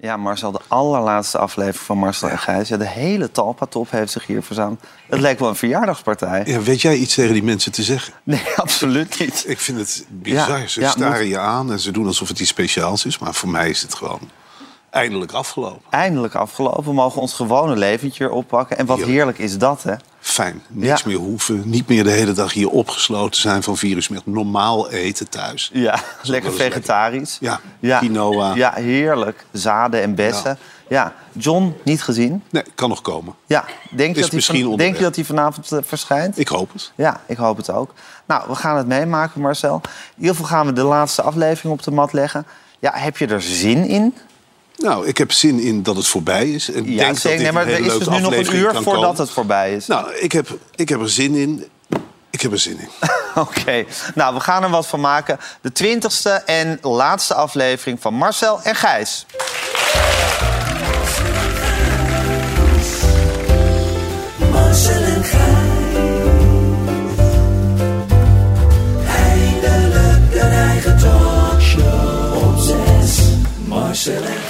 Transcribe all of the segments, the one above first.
Ja, Marcel, de allerlaatste aflevering van Marcel en Gijs. Ja, de hele Talpa-top heeft zich hier verzameld. Het leek wel een verjaardagspartij. Ja, weet jij iets tegen die mensen te zeggen? Nee, absoluut niet. Ik vind het bizar. Ja, ze staren moet- je aan en ze doen alsof het iets speciaals is. Maar voor mij is het gewoon eindelijk afgelopen. Eindelijk afgelopen. We mogen ons gewone leventje oppakken. En wat Heerlijk. heerlijk is dat, hè? Fijn. Niks Ja. meer hoeven. Niet meer de hele dag hier opgesloten zijn van virus. Met normaal eten thuis. Ja, lekker vegetarisch. Ja, quinoa. Ja, heerlijk. Zaden en bessen. Ja. John, niet gezien. Nee, kan nog komen. Ja, denk Is dat hij, denk je dat hij vanavond eh, verschijnt? Ik hoop het. Ja, ik hoop het ook. Nou, we gaan het meemaken, Marcel. In ieder geval gaan we de laatste aflevering op de mat leggen. Ja, heb je er zin in? Nou, ik heb zin in dat het voorbij is. En ik Ja, denk dat zeker. dit Nee, maar er is dus nu nog een uur voordat komen. het voorbij is. Nou, ik heb, ik heb er zin in. Ik heb er zin in. Oké, nou, we gaan er wat van maken. De twintigste en laatste aflevering van Marcel en Gijs. Marcel en Gijs. Eindelijk een eigen talkshow op zes. Marcel en Wat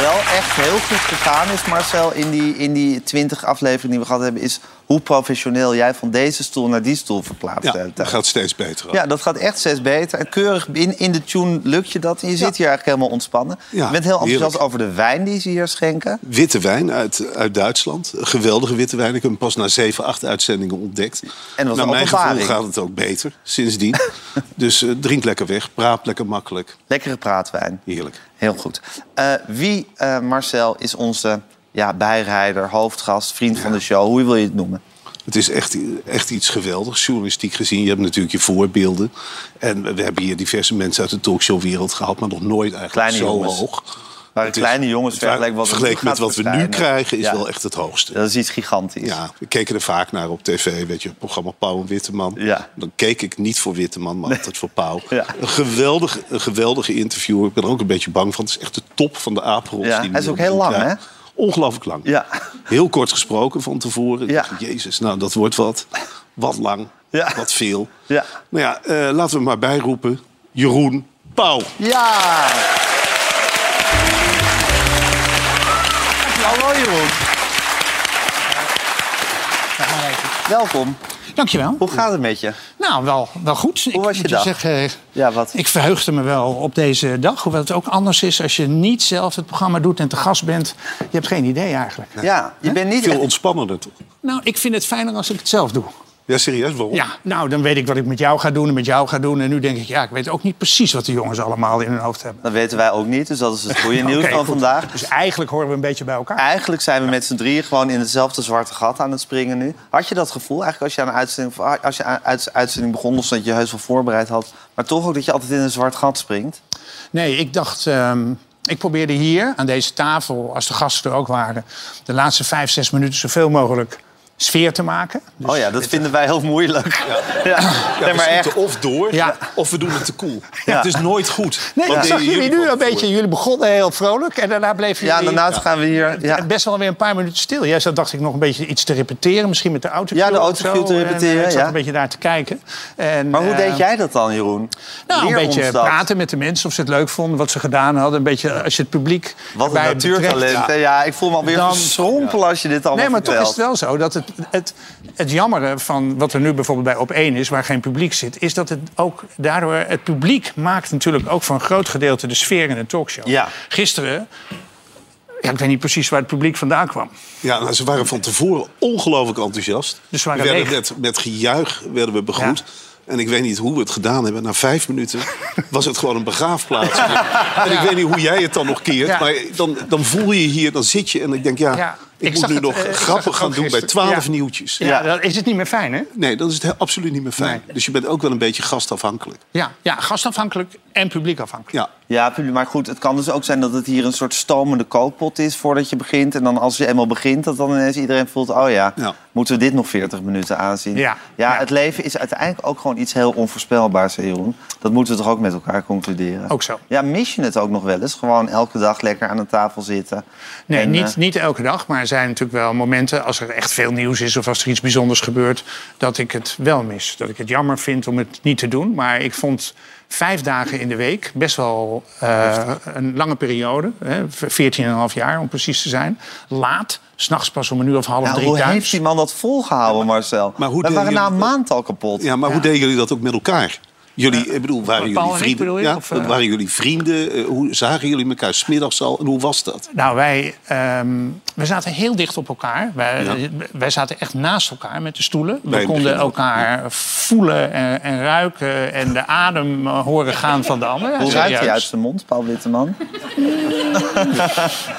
wel echt heel goed gegaan is, Marcel, in die, in die 20 afleveringen die we gehad hebben, is hoe professioneel jij van deze stoel naar die stoel verplaatst Ja, hebt. dat gaat steeds beter. Ja, dat gaat echt steeds beter. En keurig in, in de tune lukt je dat. En je zit hier eigenlijk helemaal ontspannen. Ja, je bent heel enthousiast heerlijk. over de wijn die ze hier schenken. Witte wijn uit, uit Duitsland. Geweldige witte wijn. Ik heb hem pas na 7, 8 uitzendingen ontdekt. En dat was Naar mijn gevoel gaat het ook beter sindsdien. dus eh, drink lekker weg. Praat lekker makkelijk. Lekkere praatwijn. Heerlijk. Heel goed. Eh, wie, eh, Marcel, is onze ja, bijrijder, hoofdgast, vriend van de show? Hoe wil je het noemen? Het is echt, echt iets geweldigs, journalistiek gezien. Je hebt natuurlijk je voorbeelden. En we hebben hier diverse mensen uit de talkshowwereld gehad... maar nog nooit eigenlijk Kleine zo jongens. hoog. Het is- kleine jongens vergeleken wat er nu vergeleken met wat we nu krijgen... is Ja. wel echt het hoogste. Dat is iets gigantisch. Ja, we keken er vaak naar op tv, weet je, het programma Pauw en Witteman. Ja. Dan keek ik niet voor Witteman, maar altijd voor Pauw. Ja. Een, geweldige, een geweldige interview. Ik ben er ook een beetje bang van. Het is echt de top van de apenrots. Ja, die hij is ook heel lang, krijgen. Ongelooflijk lang. Ja. Heel kort gesproken van tevoren. Ik Ja. dacht, Jezus, nou dat wordt wat. Wat lang, Ja. wat veel. Ja. Nou ja, eh, laten we maar bijroepen. Jeroen Pauw. Ja! Hallo Jeroen. Welkom. Dankjewel. Hoe gaat het met je? Nou, wel, wel goed. Hoe was je moet dag? Zeggen, Ja, wat? ik verheugde me wel op deze dag. Hoewel het ook anders is als je niet zelf het programma doet en te gast bent. Je hebt geen idee eigenlijk. Ja, je bent niet Veel echt... ontspannender toch? Nou, ik vind het fijner als ik het zelf doe. Ja, serieus, waarom? Ja, nou, dan weet ik wat ik met jou ga doen en met jou ga doen. En nu denk ik, ja, ik weet ook niet precies wat de jongens allemaal in hun hoofd hebben. Dat weten wij ook niet, dus dat is het goede nieuws van goed. vandaag. Dus eigenlijk horen we een beetje bij elkaar. Eigenlijk zijn we met z'n drieën gewoon in hetzelfde zwarte gat aan het springen nu. Had je dat gevoel eigenlijk als je aan een uitzending, als je aan een uitzending begon... of dat je heus wel voorbereid had... maar toch ook dat je altijd in een zwart gat springt? Nee, ik dacht. ehm, ik probeerde hier aan deze tafel, als de gasten er ook waren, de laatste vijf, zes minuten zoveel mogelijk sfeer te maken. Dus oh ja, dat vinden wij heel moeilijk. Ja, Ja, nee, we maar echt. schieten of door, Ja. of we doen het te cool. Ja. Het is nooit goed. Nee, Wat ik zag deden jullie nu een beetje. Jullie begonnen heel vrolijk en daarna bleven Ja, jullie daarna gaan we hier... Ja. best wel weer een paar minuten stil. Jij zat, dacht ik, nog een beetje iets te repeteren. Misschien met de autocue. Ja, de autocue te En, repeteren, eh, Ik zat ja. een beetje daar te kijken. En, Maar hoe eh, deed jij dat dan, Jeroen? Nou, een beetje praten met de mensen of ze het leuk vonden, wat ze gedaan hadden. Een beetje als je het publiek. Wat een natuurtalent. Ja, ik voel me alweer Dan- verschrompelen als je dit allemaal Nee, maar toch is het wel zo dat het, het, het jammere van wat er nu bijvoorbeeld bij op 1 is, waar geen publiek zit, is dat het ook daardoor. Het publiek maakt natuurlijk ook voor een groot gedeelte de sfeer in een talkshow. Ja. Gisteren. Ja, ik weet niet precies waar het publiek vandaan kwam. Ja, nou, ze waren van tevoren ongelooflijk enthousiast. Dus waren we werden leeg. met, met gejuich werden we begroet. Ja. En ik weet niet hoe we het gedaan hebben. Na vijf minuten was het gewoon een begraafplaats. En ik weet niet hoe jij het dan nog keert. Ja. Maar dan, dan voel je je hier, dan zit je en ik denk... ja, Ja, ik, ik moet nu het, nog eh, grappen gaan doen bij twaalf Ja. nieuwtjes. Ja, Ja. dan is het niet meer fijn, hè? Nee, dat is het he- absoluut niet meer fijn. Nee. Dus je bent ook wel een beetje gastafhankelijk. Ja, ja gastafhankelijk en publiekafhankelijk. Ja, Ja. Maar goed, het kan dus ook zijn dat het hier een soort stomende kookpot is voordat je begint. En dan als je eenmaal begint, dat dan ineens iedereen voelt... oh ja, Ja. moeten we dit nog 40 minuten aanzien? Ja. ja, Ja. het leven is uiteindelijk ook gewoon iets heel onvoorspelbaars, Jeroen. Dat moeten we toch ook met elkaar concluderen? Ook zo. Ja, mis je het ook nog wel eens? Gewoon elke dag lekker aan een tafel zitten? Nee, En, niet, eh, niet elke dag, maar er zijn natuurlijk wel momenten... als er echt veel nieuws is of als er iets bijzonders gebeurt... dat ik het wel mis. Dat ik het jammer vind om het niet te doen. Maar ik vond vijf dagen in de week best wel eh, een lange periode. Hè, 14,5 jaar om precies te zijn. Laat, s'nachts pas om een uur of half drie hoe thuis. heeft die man dat volgehouden, Marcel? maar hoe We waren na een maand al kapot. Ja, maar hoe deden jullie dat ook met elkaar? Jullie, ik bedoel, waren jullie ik vrienden? Ja, Of, eh? waren jullie vrienden? Eh, hoe zagen jullie elkaar smiddags al? En hoe was dat? Nou, wij, ehm, wij zaten heel dicht op elkaar. Wij, Ja. wij zaten echt naast elkaar met de stoelen. Bij We konden elkaar voelen en, en ruiken en de adem eh, horen gaan van de ander. Hoe ruikt hij uit zijn mond, Paul Witteman?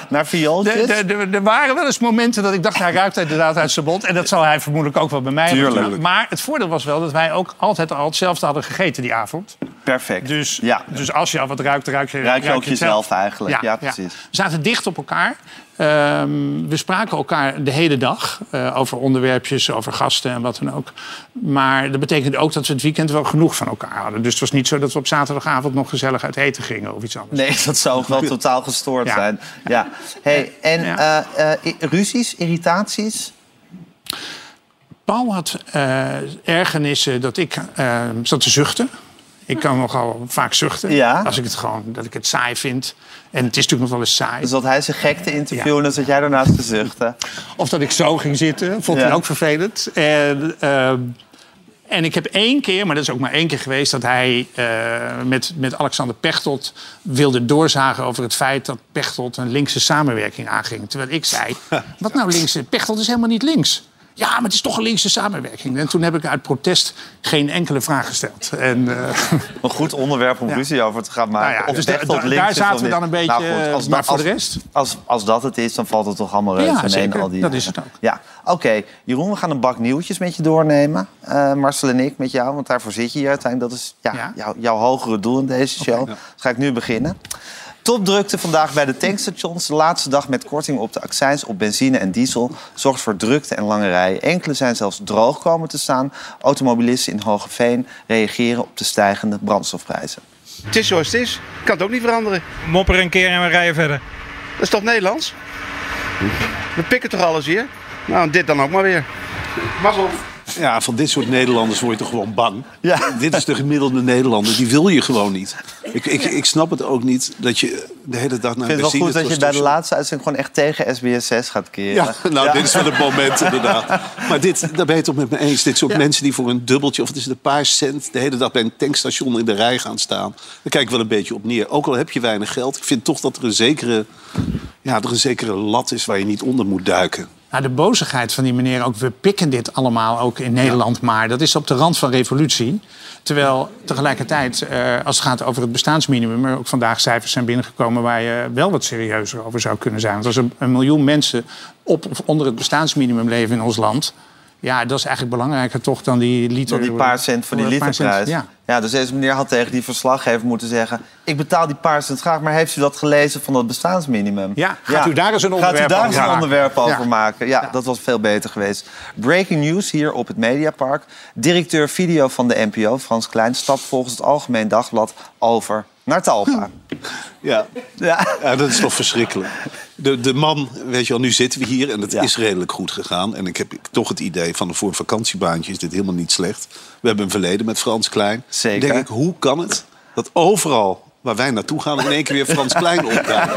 Naar viooltjes? Er waren wel eens momenten dat ik dacht, hij ruikt inderdaad uit zijn mond. En dat zal hij vermoedelijk ook wel bij mij hebben Tuurlijk. Maar het voordeel was wel dat wij ook altijd al hetzelfde hadden gegeten die avond. Perfect. Dus, ja. dus als je al wat ruikt, ruik je, Ruik je ook het zelf. jezelf eigenlijk. Ja, precies. We zaten dicht op elkaar. Ehm, we spraken elkaar de hele dag eh, over onderwerpjes, over gasten en wat dan ook. Maar dat betekende ook dat we het weekend wel genoeg van elkaar hadden. Dus het was niet zo dat we op zaterdagavond nog gezellig uit eten gingen of iets anders. Nee, dat zou wel totaal gestoord Ja. zijn. Ja. Hey, en eh, eh, ruzies, irritaties? Paul had eh, ergernissen dat ik eh, zat te zuchten. Ik kan nogal vaak zuchten. Ja. Als ik het gewoon dat ik het saai vind. En het is natuurlijk nog wel eens saai. Dus dat hij zijn gekte interviewen en dan zat jij daarnaast te zuchten. Of dat ik zo ging zitten, vond Ja. hij ook vervelend. En, ehm, en ik heb één keer, maar dat is ook maar één keer geweest... dat hij eh, met, met Alexander Pechtold wilde doorzagen over het feit... dat Pechtold een linkse samenwerking aanging. Terwijl ik zei, wat nou linkse? Pechtold is helemaal niet links. Ja, maar het is toch een linkse samenwerking. En toen heb ik uit protest geen enkele vraag gesteld. En, eh, Een goed onderwerp om Ja. ruzie over te gaan maken. Nou ja, Of dus da- da- daar zaten we dan een beetje, Nou goed, als maar voor de als- rest? Als, als dat het is, dan valt het toch allemaal reuze Ja, zeker. Al die Dat is het ook. Ja, oké. Jeroen, we gaan een bak nieuwtjes met je doornemen. Eh, Marcel en ik met jou, want daarvoor zit je hier uiteindelijk. Dat is ja. Jouw, jouw hogere doel in deze show. Dus ga ik nu beginnen. Topdrukte vandaag bij de tankstations. De laatste dag met korting op de accijns op benzine en diesel... zorgt voor drukte en lange rijen. Enkele zijn zelfs droog komen te staan. Automobilisten in Hogeveen reageren op de stijgende brandstofprijzen. Het is zoals het is. Ik kan het ook niet veranderen. Mopper een keer en we rijden verder. Dat is toch Nederlands? We pikken toch alles hier? Nou, dit dan ook maar weer. Mazzel. Ja, van dit soort Nederlanders word je toch gewoon bang? Ja. Dit is de gemiddelde Nederlander, die wil je gewoon niet. Ik, ik, ik snap het ook niet dat je de hele dag naar Ik vind het wel goed dat je bij de laatste uitzending gewoon echt tegen SBS6 gaat keren. Ja, nou, dit is wel het moment inderdaad. Maar dit, daar ben je het toch met me eens. Dit soort mensen die voor een dubbeltje, of het is een paar cent... de hele dag bij een tankstation in de rij gaan staan. Daar kijk ik wel een beetje op neer. Ook al heb je weinig geld. Ik vind toch dat er een zekere, ja, er een zekere lat is waar je niet onder moet duiken. Nou, de bozigheid van die meneer ook, we pikken dit allemaal ook in Nederland maar. Dat is op de rand van revolutie. Terwijl tegelijkertijd, eh, als het gaat over het bestaansminimum... er ook vandaag cijfers zijn binnengekomen waar je wel wat serieuzer over zou kunnen zijn. Want als er een miljoen mensen op of onder het bestaansminimum leven in ons land... ja, dat is eigenlijk belangrijker toch dan die liter... Door die paar cent van die literprijs. Ja. Ja, dus deze meneer had tegen die verslaggever moeten zeggen... ik betaal die paar cent graag, maar heeft u dat gelezen van dat bestaansminimum? Ja, gaat u daar eens een onderwerp Gaat u daar over eens een maken? onderwerp over Ja. maken? Ja, dat was veel beter geweest. Breaking news hier op het Mediapark. Directeur video van de NPO, Frans Klein... stapt volgens het Algemeen Dagblad over naar Talpa. Ja, Ja. ja dat is toch verschrikkelijk. De, de man, weet je wel, nu zitten we hier en het Ja. is redelijk goed gegaan. En ik heb toch het idee van voor een vakantiebaantje is dit helemaal niet slecht. We hebben een verleden met Frans Klein. Zeker. Dan denk ik, hoe kan het dat overal waar wij naartoe gaan in één keer weer Frans Klein opduikt?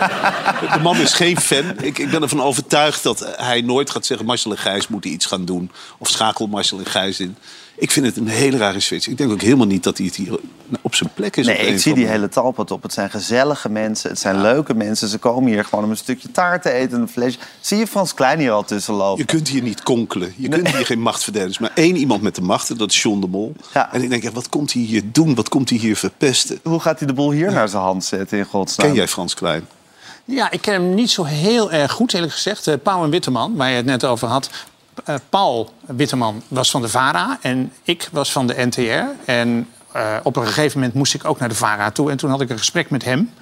De man is geen fan. Ik, ik ben ervan overtuigd dat hij nooit gaat zeggen... Marcel en Gijs moeten iets gaan doen. Of schakel Marcel en Gijs in. Ik vind het een hele rare switch. Ik denk ook helemaal niet dat hij het hier op zijn plek is. Nee, ik zie die hele talpa op. Het zijn gezellige mensen, het zijn leuke mensen. Ze komen hier gewoon om een stukje taart te eten, een flesje. Zie je Frans Klein hier al tussen lopen? Je kunt hier niet konkelen. Je kunt hier geen macht verdelen. Er is maar één iemand met de macht, en dat is John de Mol. Ja. En ik denk, wat komt hij hier doen? Wat komt hij hier verpesten? Hoe gaat hij de boel hier naar zijn hand zetten, in godsnaam? Ken jij Frans Klein? Ja, ik ken hem niet zo heel erg goed, eerlijk gezegd. Eh, Paul en Witteman, waar je het net over had. Eh, Paul Witteman was van de VARA en ik was van de NTR. En eh, op een gegeven moment moest ik ook naar de VARA toe. En toen had ik een gesprek met hem.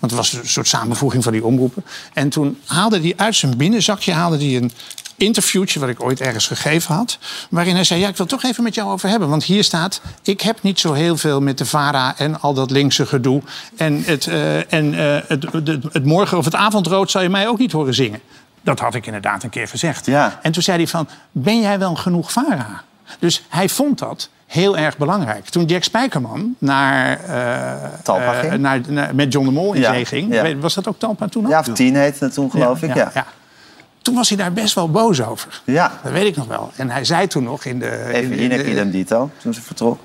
Want het was een soort samenvoeging van die omroepen. En toen haalde hij uit zijn binnenzakje haalde hij een interviewtje... wat ik ooit ergens gegeven had. Waarin hij zei, ja, ik wil het toch even met jou over hebben. Want hier staat, ik heb niet zo heel veel met de VARA... en al dat linkse gedoe. En het, eh, en, eh, het, het, het morgen of het avondrood zal je mij ook niet horen zingen. Dat had ik inderdaad een keer gezegd. Ja. En toen zei hij van, ben jij wel genoeg VARA? Dus hij vond dat heel erg belangrijk. Toen Jack Spijkerman naar, eh, Talpa eh, ging? naar, naar- met John de Mol in zee ging... was dat ook Talpa toen al? Ja, of tien heette het toen, geloof ik. Ja. Toen was hij daar best wel boos over. Ja. Dat weet ik nog wel. En hij zei toen nog in de... in Even in de- idem dito, toen ze vertrok.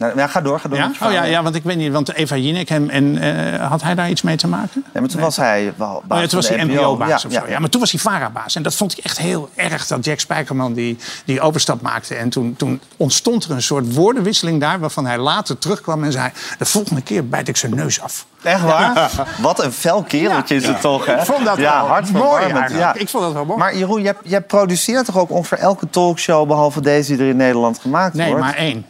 Nou, ja, ga door, ga door. Ja? Oh ja, ja, want ik weet niet, want Eva Jinek hem en eh, had hij daar iets mee te maken? Nee, maar toen was hij wel baas Oh ja, toen was hij NPO-baas Ja, of zo. ja. Ja, maar toen was hij VARA-baas. En dat vond ik echt heel erg dat Jack Spijkerman die, die overstap maakte. En toen, toen ontstond er een soort woordenwisseling daar... waarvan hij later terugkwam en zei... de volgende keer bijt ik zijn neus af. Echt waar? Wat een fel kereltje is het toch, hè? Ik vond dat ja, wel mooi. Ja. Ik vond dat wel mooi. Maar Jeroen, jij, jij produceert toch ook ongeveer elke talkshow... behalve deze die er in Nederland gemaakt nee, wordt? maar één.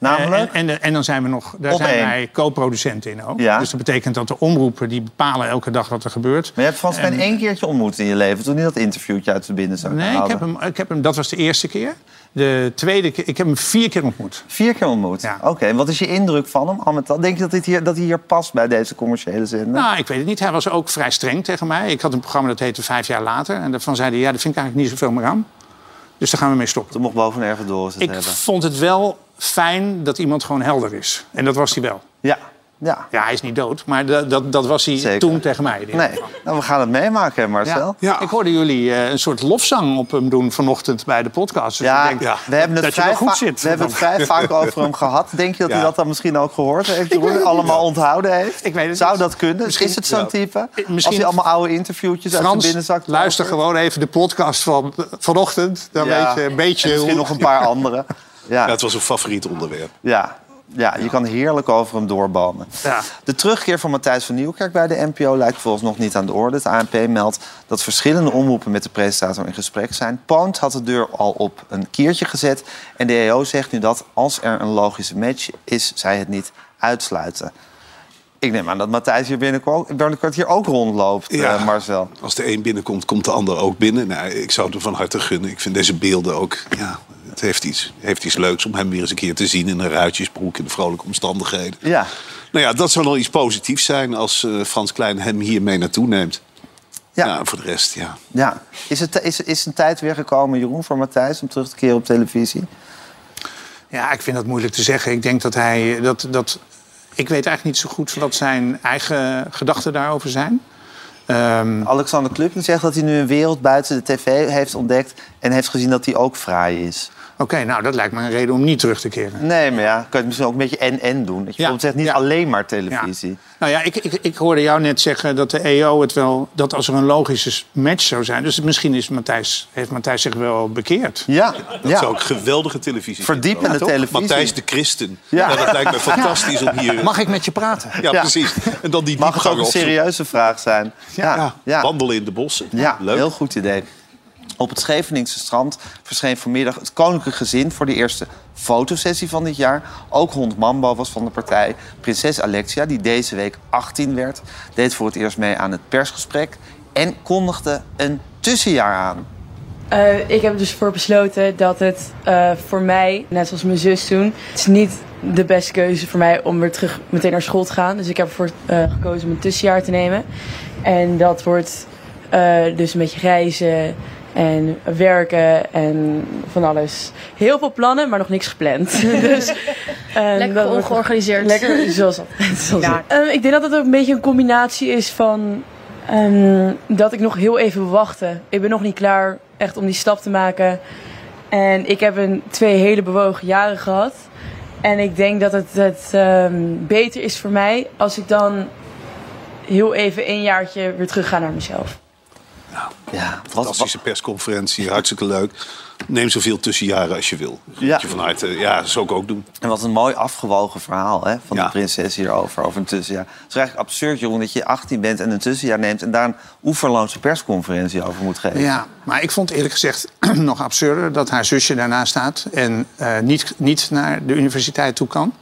Namelijk? En, en, en dan zijn we nog, daar Op zijn één. wij co-producenten in ook. Ja. Dus dat betekent dat de omroepen die bepalen elke dag wat er gebeurt. Maar je hebt Frans En- één keertje ontmoet in je leven... toen hij dat interviewtje uit zijn binnenzak Nee, ik heb, hem, ik heb hem, dat was de eerste keer. De tweede keer, ik heb hem vier keer ontmoet. Vier keer ontmoet? Ja. Oké, en wat is je indruk van hem? Al? Denk je dat, dit hier, dat hij hier past bij deze commerciële zender? Nou, ik weet het niet. Hij was ook vrij streng tegen mij. Ik had een programma dat heette Vijf jaar later. En daarvan zei hij, ja, daar vind ik eigenlijk niet zoveel meer aan. Dus daar gaan we mee stoppen. Toen mocht boven ergens door Ik hebben. vond het wel fijn dat iemand gewoon helder is. En dat was hij wel. Ja, ja. Ja, hij is niet dood, maar dat, dat, dat was hij Zeker. toen tegen mij. Nee, nou, we gaan het meemaken, Marcel. Ja. Ja. Ik hoorde jullie eh, een soort lofzang op hem doen vanochtend bij de podcast. Dus Ja, ik denk ja. we hebben het, dat vrij, goed zit. we hebben het vrij vaak over hem gehad. Denk je dat hij dat dan misschien ook gehoord heeft? Jeroen? Allemaal onthouden heeft? Ik weet het Zou dat kunnen? Misschien- is het zo'n type? Misschien- Als hij allemaal oude interviewtjes uit zijn binnenzak... luister gewoon even de podcast van vanochtend. Dan weet je een beetje en misschien hoe... nog een paar andere. Ja, Ja, het was een favoriet onderwerp. ja, ja, je kan heerlijk over hem doorbalmen. Ja. De terugkeer van Matthijs van Nieuwkerk bij de NPO lijkt volgens nog niet aan de orde. Het ANP meldt dat verschillende omroepen met de presentator in gesprek zijn. Poont had de deur al op een kiertje gezet. En de EO zegt nu dat als er een logische match is, zij het niet uitsluiten. Ik neem aan dat Matthijs hier binnenkort, binnenkort hier ook rondloopt, Ja. eh, Marcel. Als de een binnenkomt, komt de ander ook binnen. Nou, ik zou het hem van harte gunnen. Ik vind deze beelden ook... Ja, het heeft iets, heeft iets leuks om hem weer eens een keer te zien... in een ruitjesbroek in de vrolijke omstandigheden. Ja, Nou ja, dat zou nog iets positiefs zijn als eh, Frans Klein hem hier mee naartoe neemt. ja, Ja, ja. voor de rest, ja. Is, het, is, is een tijd weer gekomen, Jeroen, voor Matthijs om terug te keren op televisie? Ja, ik vind dat moeilijk te zeggen. Ik denk dat hij... Dat, dat, ik weet eigenlijk niet zo goed wat zijn eigen gedachten daarover zijn. Ehm, Alexander Klupping zegt dat hij nu een wereld buiten de tv heeft ontdekt... en heeft gezien dat die ook fraai is. Oké, nou, dat lijkt me een reden om niet terug te keren. Nee, maar ja, kan je het misschien ook een beetje en-en doen. Dat je Ja, zegt niet ja. alleen maar Ja. televisie. Nou ja, ik, ik, ik hoorde jou net zeggen dat de EO het wel... dat als er een logische match zou zijn... dus misschien is Matthijs, heeft Matthijs zich wel bekeerd. Ja, Dat ja. zou ik geweldige televisie verdiepende televisie. Matthijs de Christen. Ja. Ja. dat lijkt me fantastisch om hier... Mag ik met je praten? Ja, Ja. precies. En dan die Mag het ook een serieuze vraag zijn? Ja, Ja, ja. Wandelen in de bossen. Ja, Leuk. heel goed idee. Op het Scheveningse strand verscheen vanmiddag het koninklijke gezin... voor de eerste fotosessie van dit jaar. Ook hond Mambo was van de partij. Prinses Alexia, die deze week 18 werd... deed voor het eerst mee aan het persgesprek... en kondigde een tussenjaar aan. Eh, ik heb dus voor besloten dat het eh, voor mij, net zoals mijn zus toen, is niet de beste keuze voor mij om weer terug meteen naar school te gaan. Dus ik heb ervoor eh, gekozen om een tussenjaar te nemen. En dat wordt dus een beetje reizen en werken en van alles. Heel veel plannen, maar nog niks gepland. dus, Lekker ongeorganiseerd. Lekker, zoals altijd. Zoals Ja. altijd. Eh, ik denk dat het ook een beetje een combinatie is van ehm, dat ik nog heel even wil wachten. Ik ben nog niet klaar echt om die stap te maken. En ik heb een, twee hele bewogen jaren gehad. En ik denk dat het, het ehm, beter is voor mij als ik dan heel even een jaartje weer terug ga naar mezelf. Ja, wat, Fantastische persconferentie, hartstikke leuk. Neem zoveel tussenjaren als je wil. Ja. Ja. Je van harte, ja, dat zou ik ook doen. En wat een mooi afgewogen verhaal hè, van Ja. de prinses hierover, over een tussenjaar. Het is eigenlijk absurd, Jeroen, dat je 18 bent en een tussenjaar neemt... en daar een oeverloze persconferentie over moet geven. Ja, maar ik vond eerlijk gezegd nog absurder dat haar zusje daarna staat en eh, niet, niet naar de universiteit toe kan.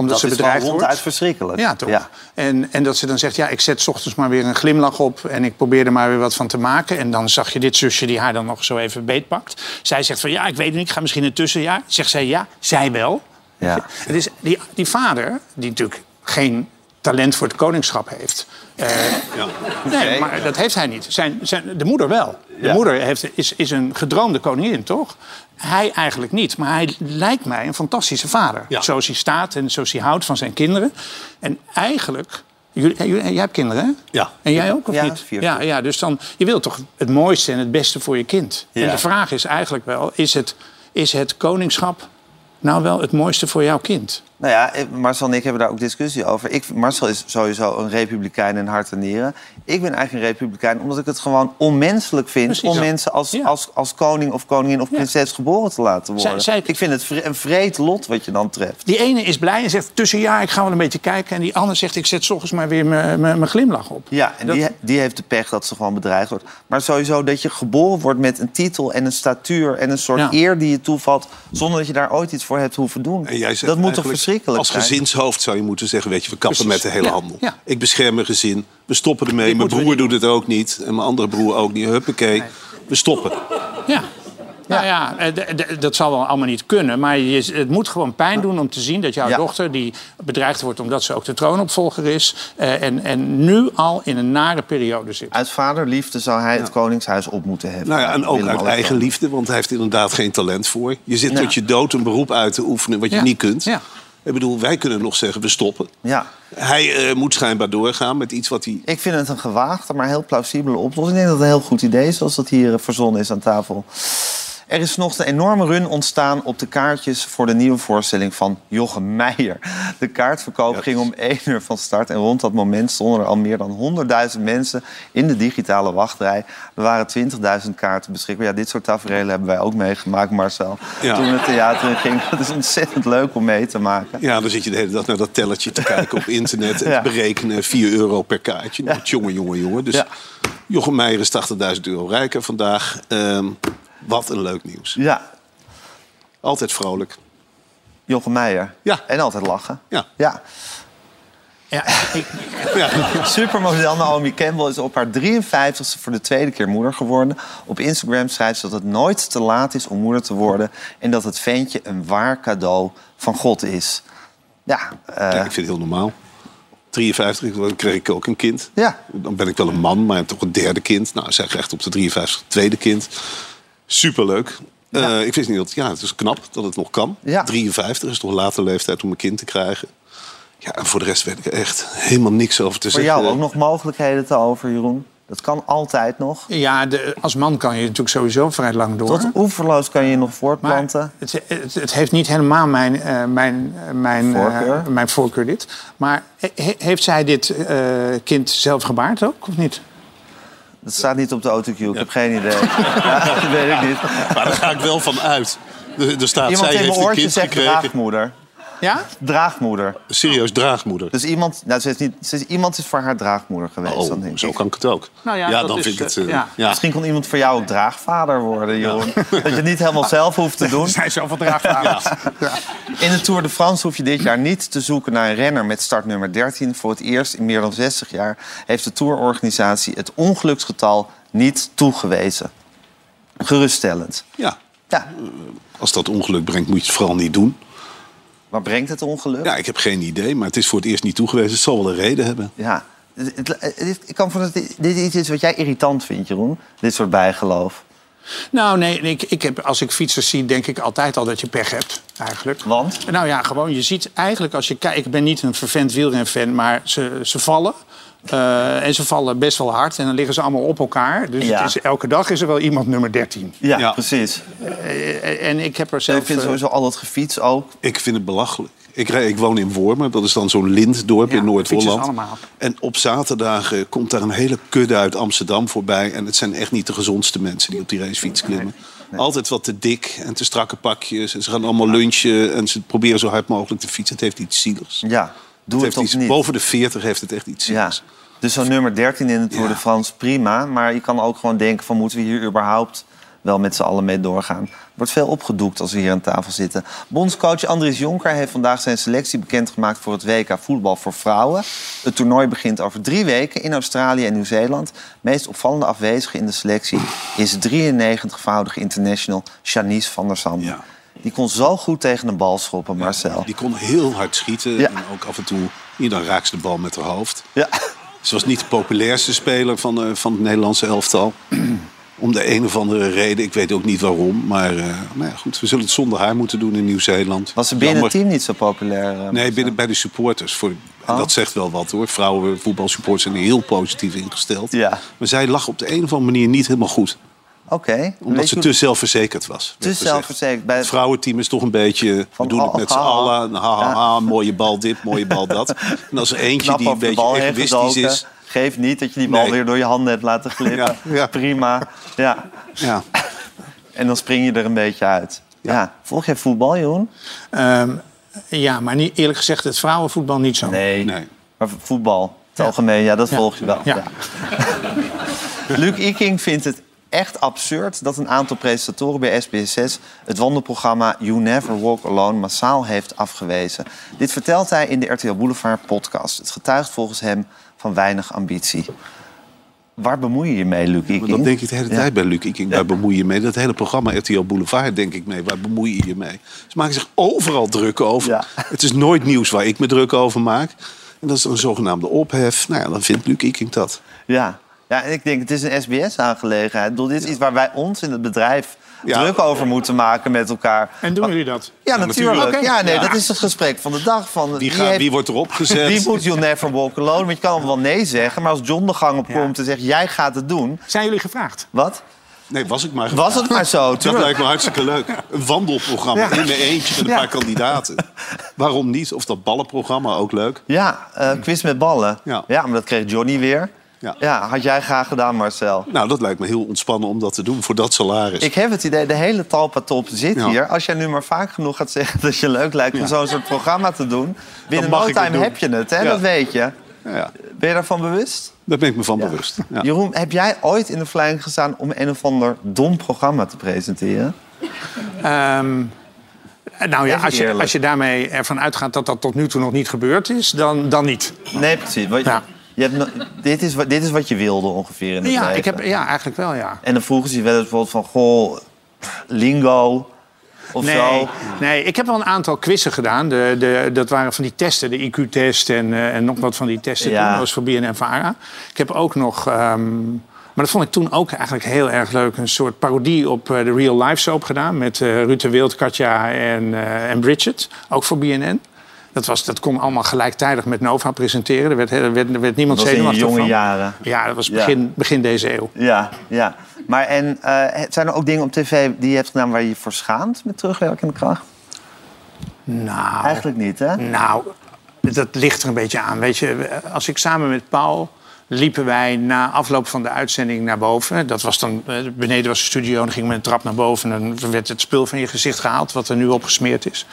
Omdat Dat ze bedreigd wordt. ronduit verschrikkelijk. Ja, toch? Ja. En, en dat ze dan zegt, ja, ik zet 's ochtends maar weer een glimlach op... en ik probeer er maar weer wat van te maken. En dan zag je dit zusje die haar dan nog zo even beetpakt. Zij zegt van, ja, ik weet het niet, ik ga misschien een tussenjaar. Zegt zij, ja, zij wel. Ja. Het is die, die vader, die natuurlijk geen talent voor het koningschap heeft... eh, Ja. Nee, maar dat heeft hij niet. Zijn, zijn, de moeder wel. De Ja. moeder heeft, is, is een gedroomde koningin, toch? Hij eigenlijk niet. Maar hij lijkt mij een fantastische vader. Ja. Zoals hij staat en zoals hij houdt van zijn kinderen. En eigenlijk... Jullie, jullie- jij hebt kinderen, hè? Ja. En jij ook, of Ja, niet? vier Ja, ja, dus dan... Je wilt toch het mooiste en het beste voor je kind. Ja. En de vraag is eigenlijk wel... Is het, is het koningschap nou wel het mooiste voor jouw kind? Nou ja, eh, Marcel en ik hebben daar ook discussie over. Ik, Marcel is sowieso een republikein in hart en nieren. Ik ben eigenlijk een republikein omdat ik het gewoon onmenselijk vind... Precies om zo. mensen als, Ja. als, als koning of koningin of Ja. prinses geboren te laten worden. zij- Ik vind het vre- een vreed lot wat je dan treft. Die ene is blij en zegt tussenjaar, ik ga wel een beetje kijken. En die andere zegt, ik zet 's ochtends maar weer mijn- glimlach op. Ja, en Dat- die, die heeft de pech dat ze gewoon bedreigd wordt. Maar sowieso dat je geboren wordt met een titel en een statuur... en een soort Ja. eer die je toevalt... zonder dat je daar ooit iets voor hebt hoeven doen. En jij zegt dat moet toch eigenlijk, verschrikkelijk Als zijn? gezinshoofd zou je moeten zeggen... weet je, we kappen Precies. met de hele Ja, handel. ja. Ik bescherm mijn gezin. We stoppen ermee. Dit Mijn broer doet het ook niet. En mijn andere broer ook niet. Huppakee. We stoppen. Ja. Nou ja, eh, dat zal wel allemaal niet kunnen. Maar je, het moet gewoon pijn doen om te zien dat jouw Ja. dochter... die bedreigd wordt omdat ze ook de troonopvolger is... eh, en, en nu al in een nare periode zit. Uit vaderliefde zou hij het koningshuis op moeten hebben. Nou ja, en ook uit eigen liefde. Want hij heeft inderdaad geen talent voor. Je zit Ja. tot je dood een beroep uit te oefenen wat je Ja. niet kunt. Ja. Ik bedoel, wij kunnen nog zeggen, we stoppen. Ja, Hij eh, moet schijnbaar doorgaan met iets wat hij... ik vind het een gewaagde, maar heel plausibele oplossing. Ik denk dat het een heel goed idee is, zoals dat hier eh, verzonnen is aan tafel. Er is nog een enorme run ontstaan op de kaartjes voor de nieuwe voorstelling van Jochem Meijer. De kaartverkoop ging om 1 uur van start en rond dat moment stonden er al meer dan 100.000 mensen in de digitale wachtrij. Er waren 20.000 kaarten beschikbaar. Ja, dit soort tafereelen hebben wij ook meegemaakt, Marcel. Ja. Toen het theater in ging. Het is ontzettend leuk om mee te maken. Ja, dan zit je de hele dag naar dat tellertje te kijken op internet... en Ja. te berekenen 4 euro per kaartje. Nou, Jongen, jongen, jongen. Dus Ja. Jochem Meijer is 80.000 euro rijker vandaag. Ehm, wat een leuk nieuws. Ja, Altijd vrolijk. Jochem Meijer. Ja. En altijd lachen. Ja. Ja. Ja, ik, Ja. Supermodel Naomi Campbell is op haar 53ste voor de tweede keer moeder geworden. Op Instagram schrijft ze dat het nooit te laat is om moeder te worden... en dat het ventje een waar cadeau van God is. Ja, eh, Ja, ik vind het heel normaal. 53, dan kreeg ik ook een kind. Ja. Dan ben ik wel een man, maar toch een derde kind. Nou, zij krijgt op de 53 tweede kind. Superleuk. Eh, ik wist niet dat... Ja, het is knap dat het nog kan. Ja. 53 is toch een late leeftijd om een kind te krijgen. Ja, en voor de rest weet ik er echt helemaal niks over te voor zeggen. jou ook nog mogelijkheden te over, Jeroen? Dat kan altijd nog. ja de, als man kan je natuurlijk sowieso vrij lang door. Tot oeverloos kan je je nog Maar voortplanten. het, het, het heeft niet helemaal mijn, eh, mijn, eh, mijn, Voorkeur? mijn voorkeur dit. Maar he- heeft zij dit eh, kind zelf gebaard ook, of niet? Dat staat niet op de autocue, ik heb geen idee. Ja, dat weet ik niet. Maar daar ga ik wel van uit. Er, staat, Iemand zij in heeft een oortje kind zegt gekregen. draagmoeder. Ja? Draagmoeder. Serieus draagmoeder. Dus iemand, nou, ze is niet, ze is, iemand is voor haar draagmoeder geweest. dan Oh, denk zo ik. kan ik het ook. Nou ja, dat dan is, vind ik het... eh, eh, ja. ja. Misschien kon iemand voor jou ook draagvader worden, Jeroen. Dat je het niet helemaal zelf hoeft te doen. Zijn zoveel draagvaders. In de Tour de France hoef je dit jaar niet te zoeken naar een renner met startnummer 13. Voor het eerst in meer dan 60 jaar heeft de tourorganisatie het ongeluksgetal niet toegewezen. Geruststellend. ja, Ja, als dat ongeluk brengt, moet je het vooral niet doen. Maar brengt het ongeluk? Ja, ik heb geen idee, maar het is voor het eerst niet toegewezen. Het zal wel een reden hebben. Ja. Het- het- het- Ik kan van dat dit dit iets is wat jij irritant vindt, Jeroen. Dit soort bijgeloof. Nou, nee, ik, ik heb, als ik fietsers zie, denk ik altijd al dat je pech hebt, eigenlijk. Want? Nou ja, gewoon, je ziet eigenlijk als je kijkt... Ik ben niet een vervent wielrenfan, maar ze, ze vallen. Eh, en ze vallen best wel hard en dan liggen ze allemaal op elkaar. Dus Ja. het is, elke dag is er wel iemand nummer 13. Ja, Ja. precies. Eh, en ik heb er En zelf... ik vind eh, sowieso al dat gefiets ook. Ik vind het belachelijk. Ik, ik woon in Wormer, dat is dan zo'n lintdorp Ja, in Noord-Holland. allemaal. En op zaterdagen komt daar een hele kudde uit Amsterdam voorbij. En het zijn echt niet de gezondste mensen die op die racefiets klimmen. Altijd wat te dik en te strakke pakjes. En ze gaan allemaal lunchen en ze proberen zo hard mogelijk te fietsen. Het heeft iets zieligs. Ja, doe het, iets, niet. boven de 40 heeft het echt iets Ja. Dus zo'n nummer 13 in de Tour de France, prima. Maar je kan ook gewoon denken van... moeten we hier überhaupt wel met z'n allen mee doorgaan. Er wordt veel opgedoekt als we hier aan tafel zitten. Bondscoach Andries Jonker heeft vandaag zijn selectie bekendgemaakt voor het WK voetbal voor vrouwen. Het toernooi begint over drie weken in Australië en Nieuw-Zeeland. Meest opvallende afwezige in de selectie is 93-voudige international Shanice van der Sande. Ja. Die kon zo goed tegen een bal schoppen, Marcel. Die kon heel hard schieten. Ja. En ook af en toe, hier dan raakt ze de bal met haar hoofd. Ja. Ze was niet de populairste speler van, eh, van het Nederlandse elftal. Om de een of andere reden, ik weet ook niet waarom. Maar, eh, maar ja, goed, we zullen het zonder haar moeten doen in Nieuw-Zeeland. Was ze binnen het team niet zo populair? eh, Nee, binnen, bij de supporters. Voor, en Oh. dat zegt wel wat hoor. Vrouwen voetbalsupporters zijn heel positief ingesteld. Ja. Maar zij lag op de een of andere manier niet helemaal goed. Oké. Omdat ze te zelfverzekerd was. te zelfverzekerd. Bij Het vrouwenteam is toch een beetje... Van, we doen het oh, met z'n ha, ha. allen. Ha, ha, ha, mooie bal dit, mooie bal dat. En als er eentje knap die een beetje egoïstisch is... Geef niet dat je die bal Nee. weer door je handen hebt laten glippen. Ja, ja. Prima. Ja. Ja, En dan spring je er een beetje uit. Ja. Volg jij voetbal, Jeroen? Ehm, ja, maar niet, eerlijk gezegd, het vrouwenvoetbal niet zo. Nee. nee. Maar voetbal, het algemeen, ja, dat Ja. volg je wel. Ja. Luc Iking vindt het echt absurd dat een aantal presentatoren bij SBS6 het wandelprogramma You Never Walk Alone massaal heeft afgewezen. Dit vertelt hij in de RTL Boulevard podcast. Het getuigt volgens hem van weinig ambitie. Waar bemoei je je mee, Luc Iking? Dat denk ik de hele Ja. tijd bij Luc. Ik, waar bemoei je mee? Dat hele programma RTL Boulevard denk ik mee. Waar bemoei je je mee? Ze maken zich overal druk over. Het is nooit nieuws waar ik me druk over maak. En dat is een zogenaamde ophef. Nou ja, dan vindt Luc Iking dat. Ja. Ja, en ik denk het is een SBS-aangelegenheid. Ik bedoel, Dit is iets waar wij ons in het bedrijf Ja. druk over moeten maken met elkaar. En doen jullie dat? Ja, Ja, natuurlijk. natuurlijk. Ja, nee, Ja. dat is het gesprek van de dag. Van, Wie, gaat, heeft- wie wordt erop gezet? Wie moet You Never Walk Alone? Want je kan wel nee zeggen, maar als John de gang op Ja. komt en zegt... jij gaat het doen, Zijn jullie gevraagd? wat? Nee, was ik maar. Was het maar zo, Dat tuurlijk. lijkt me hartstikke leuk. Een wandelprogramma Ja. in mijn eentje met een Ja. paar kandidaten. Waarom niet? Of dat ballenprogramma ook leuk. Ja, eh, quiz met ballen. Ja. maar dat kreeg Johnny weer. Ja. Ja, had jij graag gedaan, Marcel. Nou, dat lijkt me heel ontspannen om dat te doen voor dat salaris. Ik heb het idee, de hele talpa top zit Ja. hier. Als jij nu maar vaak genoeg gaat zeggen dat je leuk lijkt om Ja. zo'n soort programma te doen... binnen mag no ik het time heb je het, hè? Ja. dat weet je. Ben je daarvan bewust? daar ben ik me van bewust. Ja. Jeroen, heb jij ooit in de verleiding gestaan om een of ander dom programma te presenteren? Ehm, nou ja, als je, als je daarmee ervan uitgaat dat dat tot nu toe nog niet gebeurd is, dan, dan niet. Nee, precies. Ja. Je hebt no- dit, is, wat- dit is wat je wilde ongeveer in het Ja, leven. ik heb, ja, eigenlijk wel, ja. En dan vroegen ze je wel eens bijvoorbeeld van... Goh, lingo of Nee, zo. nee, ik heb wel een aantal quizzen gedaan. De, de, dat waren van die testen, de IQ-test en, eh, en nog wat van die testen. Ja. Toen, was voor BNN Vara. Ik heb ook nog... ehm, maar dat vond ik toen ook eigenlijk heel erg leuk. Een soort parodie op eh, de Real Life Soap gedaan. Met eh Ruud de Wild, Katja en, en Bridget. Ook voor BNN. Dat, was, dat kon allemaal gelijktijdig met Nova presenteren. Er werd, er werd, er werd niemand Dat was in zenuwachtig jonge van. jaren. Ja, dat was Ja. begin, begin deze eeuw. Ja, ja. Maar en, eh, zijn er ook dingen op tv die je hebt gedaan waar je je voor schaamt met terugwerkende kracht? Nou, Eigenlijk niet, hè? Nou, dat ligt er een beetje aan. Weet je, als ik samen met Paul liepen wij na afloop van de uitzending naar boven. Dat was dan, eh, beneden was de studio, dan ging men een trap naar boven... en dan werd het spul van je gezicht gehaald, wat er nu opgesmeerd is.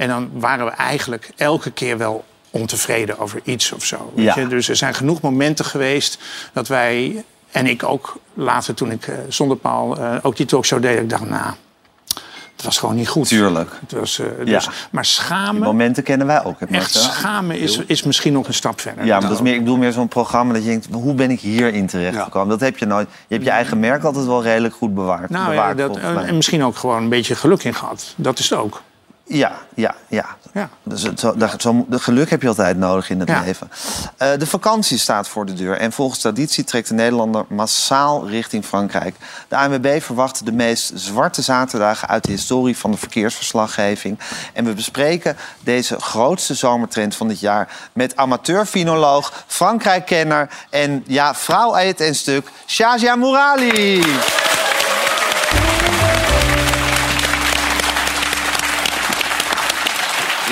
En dan waren we eigenlijk elke keer wel ontevreden over iets of zo. Weet Ja. je? Dus er zijn genoeg momenten geweest dat wij... en ik ook later, toen ik eh, zonder Paul eh, ook die talkshow deed... ik dacht, nou, het was gewoon niet goed. Tuurlijk. Het was, eh, Ja. dus, maar Die schamen... momenten kennen wij ook. Echt schamen is, is misschien nog een stap verder. Ja, maar dat is meer, ik bedoel meer zo'n programma dat je denkt... hoe ben ik hierin terechtgekomen? Dat heb je nooit. Je hebt je eigen merk altijd wel redelijk goed bewaard. Nou ja, dat, en misschien ook gewoon een beetje geluk in gehad. Dat is het ook. Ja, ja, ja. Ja. Dus het, zo, dat, zo, de geluk heb je altijd nodig in het Ja. leven. Eh, de vakantie staat voor de deur. En volgens traditie trekt de Nederlander massaal richting Frankrijk. De ANWB verwacht de meest zwarte zaterdagen uit de historie van de verkeersverslaggeving. En we bespreken deze grootste zomertrend van dit jaar met amateur-finoloog, Frankrijk-kenner en ja, vrouw uit en stuk, Shazia Mourali.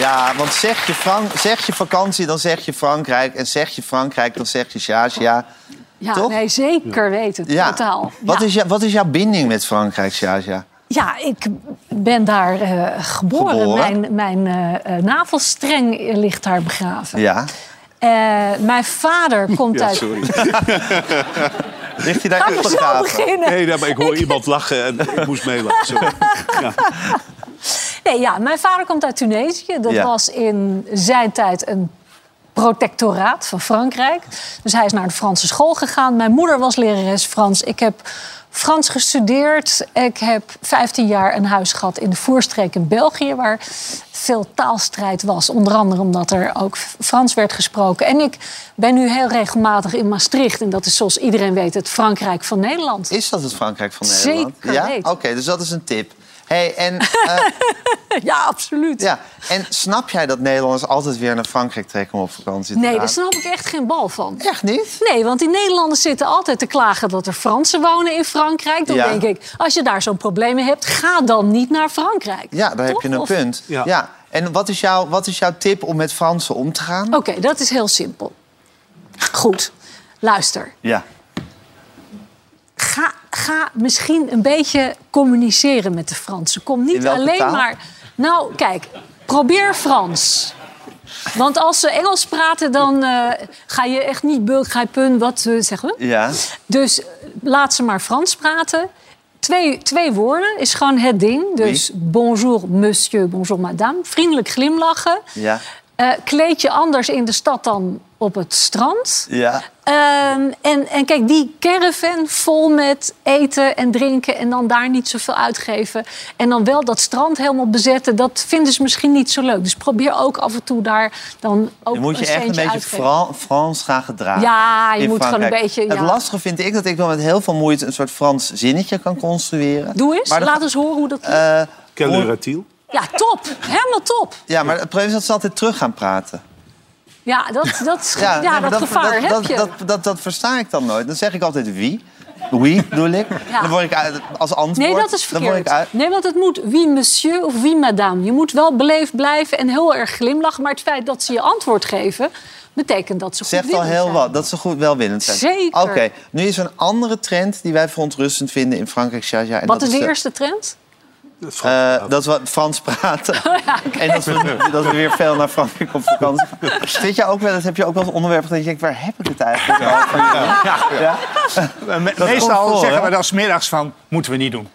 Ja, want zeg je, Frank, zeg je vakantie, dan zeg je Frankrijk. En zeg je Frankrijk, dan zeg je Shazia. Ja, Toch? nee, zeker weten. Ja. Totaal. Wat, ja. is jou, wat is jouw binding met Frankrijk, Shazia? ja, ik ben daar eh, geboren. Geboren? Mijn, mijn eh, eh, navelstreng ligt daar begraven. Ja. Eh, mijn vader komt Ja, uit... sorry. Ligt hij daar Gaan we begraven? beginnen? Nee, nee, maar ik hoor iemand lachen en ik moest meelachen. Sorry. Ja. Nee, ja, mijn vader komt uit Tunesië. Dat Ja. was in zijn tijd een protectoraat van Frankrijk. Dus hij is naar de Franse school gegaan. Mijn moeder was lerares Frans. Ik heb Frans gestudeerd. Ik heb 15 jaar een huis gehad in de Voerstreek in België... waar veel taalstrijd was. Onder andere omdat er ook Frans werd gesproken. En ik ben nu heel regelmatig in Maastricht. En dat is zoals iedereen weet het Frankrijk van Nederland. Is dat het Frankrijk van Zeker Nederland? ja? weten. Oké, dus dat is een tip. Hey, en, eh, Ja, absoluut. ja. en snap jij dat Nederlanders altijd weer naar Frankrijk trekken om op vakantie te Nee, gaan? daar snap ik echt geen bal van. Echt niet? Nee, want die Nederlanders zitten altijd te klagen dat er Fransen wonen in Frankrijk. Dan Ja. denk ik, als je daar zo'n probleem mee hebt, ga dan niet naar Frankrijk. Ja, daar heb je een Of- punt. Ja. Ja. En wat is, jouw, wat is jouw tip om met Fransen om te gaan? Oké, dat is heel simpel. Goed, luister. Ja. Ga, misschien een beetje communiceren met de Fransen. Kom niet alleen taal? maar... Nou, kijk, probeer Frans. Want als ze Engels praten, dan eh, ga je echt niet begrijpen wat ze zeggen. Ja. Dus eh, laat ze maar Frans praten. Twee, twee woorden is gewoon het ding. Dus bonjour monsieur, bonjour madame. Vriendelijk glimlachen. Ja. Eh, kleed je anders in de stad dan op het strand. Ja. Ehm, en, en kijk, die caravan vol met eten en drinken... en dan daar niet zoveel uitgeven... en dan wel dat strand helemaal bezetten... dat vinden ze misschien niet zo leuk. Dus probeer ook af en toe daar dan ook Je moet je een echt een beetje. Fran- Frans gaan gedragen. Ja, je moet gewoon een beetje, Het ja. lastige vind ik dat ik wel met heel veel moeite een soort Frans zinnetje kan construeren. Doe eens, Maar dan- laat eens horen hoe dat... Eh, Quelle Ratiel. ja, top. Helemaal top. ja, maar het probleem is dat ze altijd terug gaan praten. Ja, dat, dat, ja, dat, gevaar dat, heb dat, je. Dat, dat, dat versta ik dan nooit. Dan zeg ik altijd wie. Oui, bedoel ik. Ja. Dan word ik uit- als antwoord. Nee, dat is verkeerd. uit, Nee, want het moet wie monsieur of wie madame. Je moet wel beleefd blijven en heel erg glimlachen. Maar het feit dat ze je antwoord geven, betekent dat ze goed zegt al heel zijn. wat. Dat ze goed welwillend zijn. Zeker. Oké, nu is er een andere trend die wij verontrustend vinden in Frankrijk. Shaja, en Wat dat is de de- eerste trend? Eh, dat we Frans praten. En dat we, dat we weer veel naar Frankrijk op vakantie gaan. Jij ook wel, eens- heb je ook wel eens onderwerpen dat je denkt, waar heb ik het eigenlijk over? Ja, Meestal voor, zeggen hè? we dan 's middags van, moeten we niet doen.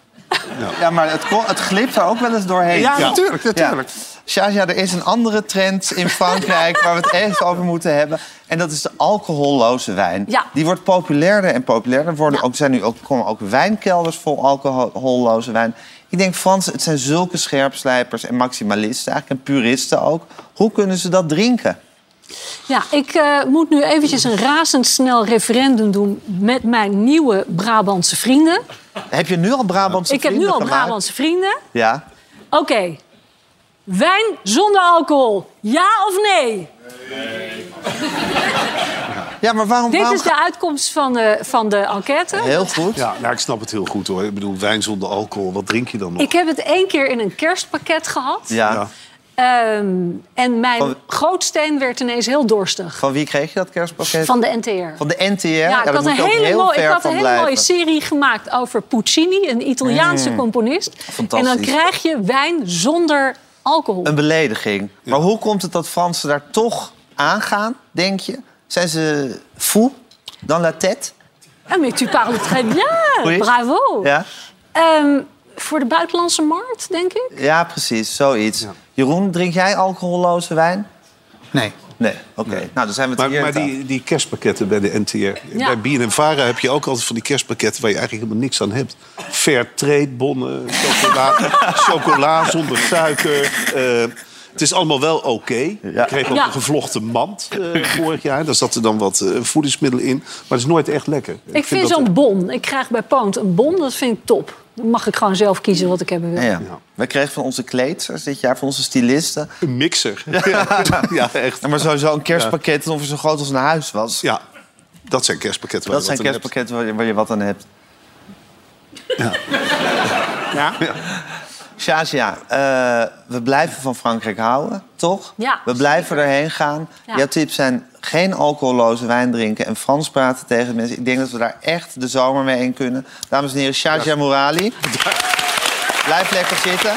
ja maar het, het glipt er ook wel eens doorheen. Ja, natuurlijk, natuurlijk. Shaja, er is een andere trend in Frankrijk waar we het even over moeten hebben. En dat is de alcoholloze wijn. Ja. Die wordt populairder en populairder. Er worden ook, zijn nu ook, komen ook wijnkelders vol alcoholloze wijn. Ik denk, Frans, het zijn zulke scherpslijpers en maximalisten, eigenlijk en puristen ook. Hoe kunnen ze dat drinken? Ja, ik eh, moet nu eventjes een razendsnel referendum doen met mijn nieuwe Brabantse vrienden. Heb je nu al Brabantse ik heb nu vrienden al gemaakt? Brabantse vrienden. Ja. Oké. Wijn zonder alcohol. Ja of nee? Ja, maar waarom... Dit waarom is de uitkomst van de, van de enquête. Heel goed. Ja, nou, ik snap het heel goed hoor. Ik bedoel, wijn zonder alcohol, wat drink je dan nog? Ik heb het één keer in een kerstpakket gehad. Ja. Ehm, en mijn Van- grootsteen werd ineens heel dorstig. Van wie kreeg je dat kerstpakket? Van de NTR. Van de NTR? ja, ik had een hele, ver ik had een hele mooie serie gemaakt over Puccini, een Italiaanse componist. En dan Fantastisch. krijg je wijn zonder alcohol. Een belediging. Maar hoe komt het dat Fransen daar toch aangaan, denk je? Zijn ze fou? Dans la tête? Ah, mais tu parles très bien. Oui. Bravo. Ja? Ehm, voor de buitenlandse markt, denk ik. Ja, precies. Zoiets. Jeroen, drink jij alcoholloze wijn? Nee. Nee. Oké. Nou, dan zijn we het Maar, hier maar die, die kerstpakketten bij de NTR. Bij BNNVARA heb je ook altijd van die kerstpakketten... waar je eigenlijk helemaal niks aan hebt. Fair trade bonnen, chocola, chocola zonder suiker. eh, het is allemaal wel oké. Ik kreeg ook Ja. een gevlochten mand eh, vorig jaar. Daar zat er dan wat eh, voedingsmiddel in. Maar het is nooit echt lekker. Ik, vind, dat- zo'n bon. Ik krijg bij Poont een bon, dat vind ik top. Dan mag ik gewoon zelf kiezen wat ik hebben wil. Ja, ja. Wij kregen van onze kleedsters dit jaar, van onze stylisten... Een mixer. Ja, echt. Ja, maar sowieso een kerstpakket ongeveer zo groot als een huis was. Ja, dat zijn kerstpakketten waar Dat je zijn wat aan hebt. kerstpakketten waar je, waar je wat aan hebt. Ja? Shazia, eh, we blijven van Frankrijk houden, toch? Ja. We blijven erheen gaan. Ja. Jouw tips zijn geen alcoholloze wijn drinken en Frans praten tegen mensen. Ik denk dat we daar echt de zomer mee in kunnen. Dames en heren, Shazia Morali. Blijf lekker zitten.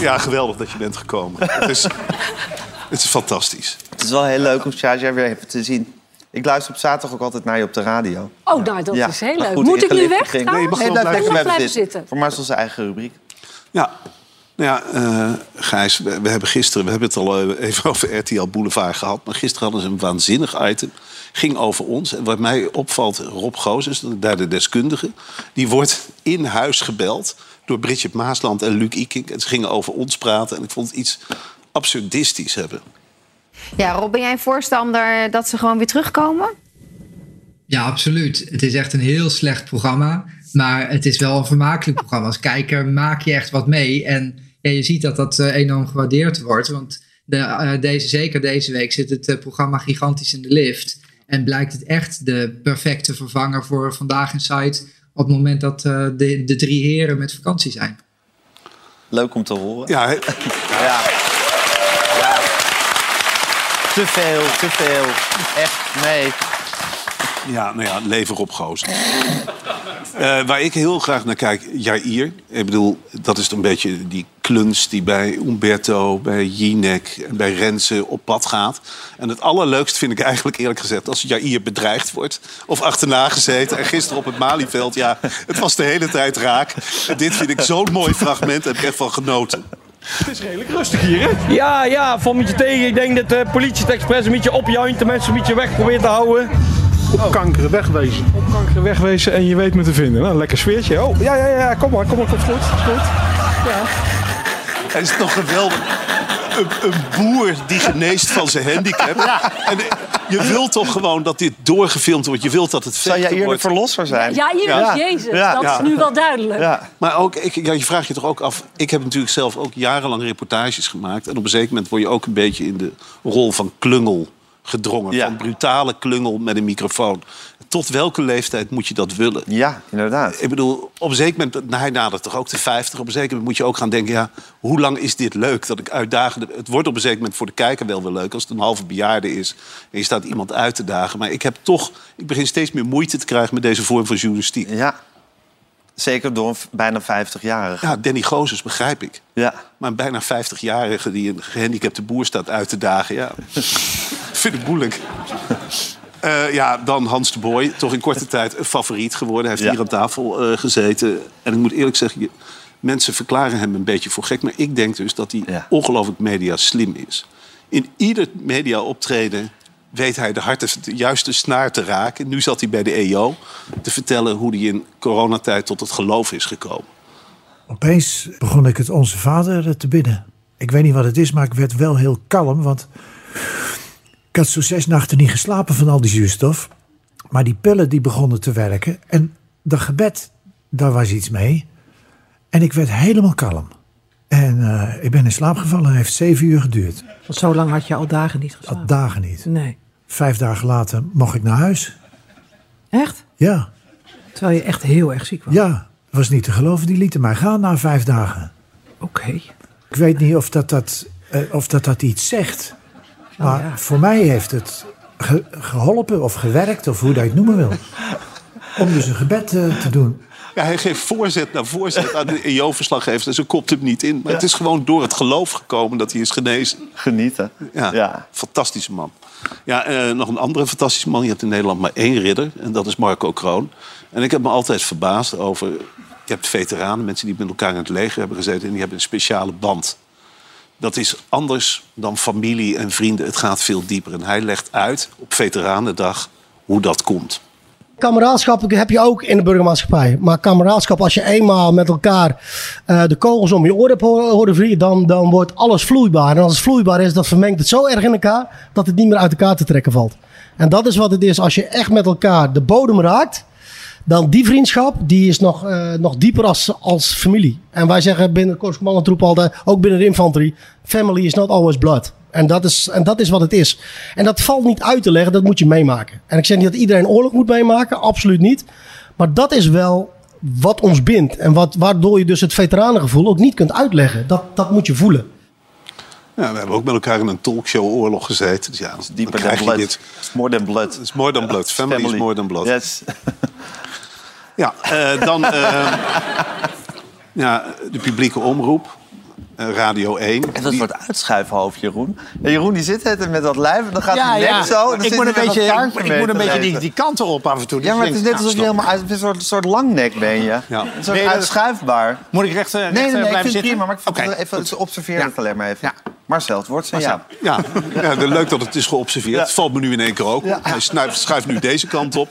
Ja, geweldig dat je bent gekomen. Het is, het is fantastisch. Het is wel heel leuk om Shaja weer even te zien. Ik luister op zaterdag ook altijd naar je op de radio. Oh, nou, dat Ja, is heel leuk. goed, Moet ik nu weg? Nee, je mag Nee, blijf blijven. lekker blijven blijven zitten. zitten. Voor Marcel zijn eigen rubriek. Ja, nou ja, eh, Gijs, we, we hebben gisteren, we hebben het al eh, even over RTL Boulevard gehad. Maar gisteren hadden ze een waanzinnig item. Ging over ons. En wat mij opvalt, Rob Gozes, daar de deskundige. Die wordt in huis gebeld door Bridget Maasland en Luc Ikink. En ze gingen over ons praten. En ik vond het iets absurdistisch hebben. Ja, Rob, ben jij een voorstander dat ze gewoon weer terugkomen? Ja, absoluut. Het is echt een heel slecht programma. Maar het is wel een vermakelijk programma. Als kijker maak je echt wat mee. En ja, je ziet dat dat eh, enorm gewaardeerd wordt. Want de, eh, deze, zeker deze week zit het eh, programma gigantisch in de lift. En blijkt het echt de perfecte vervanger voor Vandaag in Site... op het moment dat de, de drie heren met vakantie zijn. Leuk om te horen. Ja. Ja. Te veel, te veel. Echt, nee. Ja, nou ja, Rob Gozes. Eh, waar ik heel graag naar kijk, Jair. Ik bedoel, dat is een beetje die kluns die bij Umberto, bij Jinek en bij Renze op pad gaat. En het allerleukst vind ik eigenlijk eerlijk gezegd als Jair bedreigd wordt. Of achterna gezeten. En gisteren op het Malieveld, ja, het was de hele tijd raak. Dit vind ik zo'n mooi fragment, daar heb ik echt van genoten. Het is redelijk rustig hier, hè? Ja, ja, val een beetje tegen. Ik denk dat de politie het expres een beetje opjuint. De mensen een beetje weg probeert te houden. Op kankeren wegwezen. Op kankeren wegwezen en je weet me te vinden. Nou, lekker sfeertje. Oh, ja, ja, ja, kom maar, kom maar, komt goed. Is goed. Ja. Het is toch geweldig. Een, een boer die geneest van zijn handicap. En je wilt toch gewoon dat dit doorgefilmd wordt. Je wilt dat het Zou jij vechten hier de wordt. verlosser zijn? Ja, hier Ja. is Jezus. Ja. Dat Ja. is nu wel duidelijk. Ja. Maar ook, ik, ja, je vraagt je toch ook af. Ik heb natuurlijk zelf ook jarenlang reportages gemaakt. En op een zeker moment word je ook een beetje in de rol van klungel gedrongen. Ja. Van brutale klungel met een microfoon. Tot welke leeftijd moet je dat willen? Ja, inderdaad. Ik bedoel, op een zeker moment, nou, hij nadert toch ook de 50. Op een zeker moment moet je ook gaan denken: ja, hoe lang is dit leuk? Dat ik uitdagende. Het wordt op een zeker moment voor de kijker wel weer leuk als het een halve bejaarde is en je staat iemand uit te dagen. Maar ik heb toch, ik begin steeds meer moeite te krijgen met deze vorm van journalistiek. Ja. Zeker door een bijna 50-jarige. Ja, Danny Gozes begrijp ik. Ja. Maar een bijna 50-jarige die een gehandicapte boer staat uit te dagen, ja. vind ik moeilijk. Eh, ja, dan Hans de Boy, toch in korte tijd een favoriet geworden. Hij heeft Ja. hier aan tafel eh, gezeten. En ik moet eerlijk zeggen, je- mensen verklaren hem een beetje voor gek. Maar ik denk dus dat hij Ja. ongelooflijk media slim is. In ieder media optreden weet hij de, harte, de juiste snaar te raken. Nu zat hij bij de EO te vertellen hoe hij in coronatijd tot het geloof is gekomen. Opeens begon ik het Onze Vader te bidden. Ik weet niet wat het is, maar ik werd wel heel kalm. Want had zo zes nachten niet geslapen van al die zuurstof. Maar die pillen die begonnen te werken. En dat gebed, daar was iets mee. En ik werd helemaal kalm. En eh, ik ben in slaap gevallen. Het heeft zeven uur geduurd. Want zo lang had je al dagen niet geslapen. Al dagen niet. Nee. Vijf dagen later mocht ik naar huis. Echt? Ja, Terwijl je echt heel erg ziek was. ja. Was niet te geloven. Die lieten mij gaan na vijf dagen. Oké. Ik weet niet of dat, dat, eh, of dat, dat iets zegt. Maar ja. voor mij heeft het ge- geholpen of gewerkt, of hoe dat je het noemen wil. Om dus een gebed eh, te doen. Ja, hij geeft voorzet na voorzet aan de EO-verslaggevers. En ze kopt hem niet in. Maar het is gewoon door het geloof gekomen dat hij is genezen. Genieten. Ja, Ja. fantastische man. Ja, eh, nog een andere fantastische man. Je hebt in Nederland maar één ridder. En dat is Marco Kroon. En ik heb me altijd verbaasd over... Je hebt veteranen, mensen die met elkaar in het leger hebben gezeten... en die hebben een speciale band. Dat is anders dan familie en vrienden. Het gaat veel dieper. En hij legt uit op Veteranendag hoe dat komt. Kameraadschap heb je ook in de burgermaatschappij. Maar kameraadschap, als je eenmaal met elkaar eh, de kogels om je oren hebt horen, vliegen, dan, dan wordt alles vloeibaar. En als het vloeibaar is, dan vermengt het zo erg in elkaar dat het niet meer uit elkaar te trekken valt. En dat is wat het is als je echt met elkaar de bodem raakt. Dan die vriendschap, die is nog, eh, nog dieper als, als familie. En wij zeggen binnen de Korpsmannentroep altijd, ook binnen de infanterie, family is not always blood. En dat, is, en dat is wat het is. En dat valt niet uit te leggen, dat moet je meemaken. En ik zeg niet dat iedereen oorlog moet meemaken, absoluut niet. Maar dat is wel wat ons bindt. En wat, waardoor je dus het veteranengevoel ook niet kunt uitleggen. Dat, dat moet je voelen. Ja, we hebben ook met elkaar in een talkshow-oorlog gezeten. Dus ja, dan krijg je blood. dit. It's more than blood. It's more than blood. Family, is more than blood. Yes. Ja, eh, dan eh, ja, de publieke omroep. eh, Radio 1. En dat wordt uitschuifhoofd, Jeroen. Ja, Jeroen die zit het met dat lijf en dan gaat hij nek zo. En dan ik moet een beetje, ik moet een beetje die, lezen. die kanten op af en toe. Ja, maar het is net alsof je helemaal uit, een soort, soort langnek ben je. Ja. Een soort Nee, uitschuifbaar. Moet ik recht, eh, recht Nee, nee, nee, ik blijven vind het zitten? prima, maar ik Oké, het even, goed. ik observeer Ja. het alleen maar even. Ja. Marcel, het wordt zijn ja. Ja, ja leuk dat het is geobserveerd. Het valt me nu in één keer ook. Hij snuift, schuift nu deze kant op.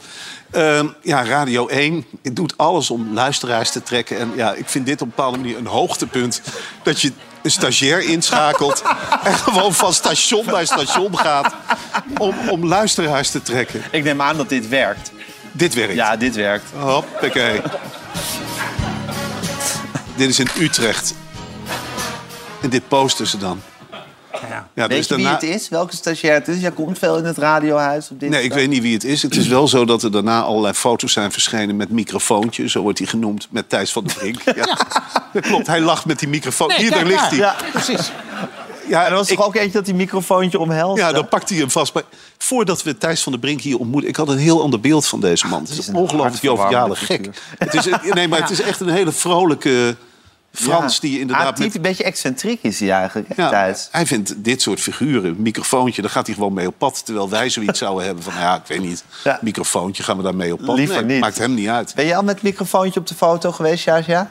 Ehm, ja, Radio 1 het doet alles om luisteraars te trekken. En ja, ik vind dit op een bepaalde manier een hoogtepunt. Dat je een stagiair inschakelt en gewoon van station naar station gaat... om, om luisteraars te trekken. Ik neem aan dat dit werkt. Dit werkt. Ja, dit werkt. Hoppakee. dit is in Utrecht. En dit posten ze dan. Ja. Ja, Weet dus je wie het is? Welke stagiair het is? Jij komt veel in het radiohuis op dit Nee, ik weet niet wie het is. Het is wel zo dat er daarna allerlei foto's zijn verschenen met microfoontjes. Zo wordt hij genoemd, met Thijs van der Brink. Ja. Dat klopt, hij lacht met die microfoon. Nee, Hier, daar ligt hij. Ja, Precies. ja, En er was ik- toch ook eentje dat die microfoontje omhelst? ja, dan pakt hij hem vast. Maar voordat we Thijs van der Brink hier ontmoeten... ik had een heel ander beeld van deze man. Het is is een ongelooflijk joviale gek. Het is, nee, maar het is echt een hele vrolijke Frans... Ja. die je inderdaad Atypisch, met Een beetje excentriek is hij eigenlijk, Ja, hij vindt dit soort figuren, microfoontje, daar gaat hij gewoon mee op pad. Terwijl wij zoiets zouden hebben van, ja, ik weet niet, Ja. microfoontje, gaan we daar mee op pad? Liever Nee, niet. Maakt hem niet uit. Ben je al met microfoontje op de foto geweest, Jasja?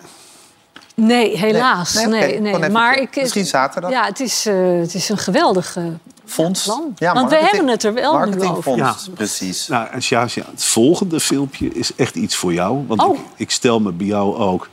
Nee, helaas. Nee, Nee, Maar ik, misschien zaterdag? Ja, het is, eh, het is een geweldig eh, Fonds. plan. Ja, Want we hebben het er wel nu over. Marketingfonds, Ja. precies. Nou, en Sjaasja, het volgende filmpje is echt iets voor jou. Want Oh. ik, ik stel me bij jou ook,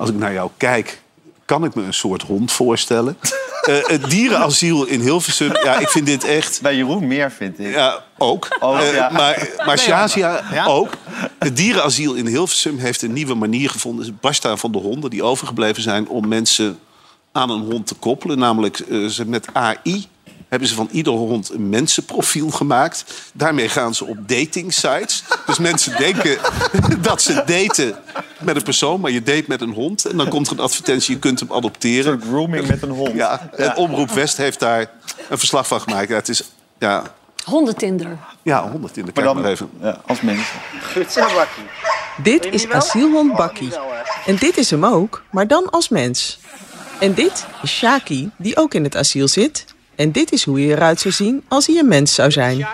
als ik naar jou kijk, kan ik me een soort hond voorstellen. Eh, het dierenasiel in Hilversum, ja, ik vind dit echt... Bij Jeroen meer, vind ik. Ja, ook. Eh, ja. Maar, maar Shazia Ja? ook. Het dierenasiel in Hilversum heeft een nieuwe manier gevonden. Het Basta van de honden die overgebleven zijn... om mensen aan een hond te koppelen. Namelijk eh, ze met AI hebben ze van ieder hond een mensenprofiel gemaakt. Daarmee gaan ze op dating sites. Dus mensen denken dat ze daten met een persoon... maar je date met een hond. En dan komt er een advertentie, je kunt hem adopteren. Een grooming met een hond. Ja, en Omroep West heeft daar een verslag van gemaakt. Ja, het is... Ja, Hondentinder. ja, 100 in de Maar kijk dan maar even. ja, als mensen. Dit is asielhond Bakkie. En dit is hem ook, maar dan als mens. En dit is Shaki, die ook in het asiel zit. En dit is hoe hij eruit zou zien als hij een mens zou zijn.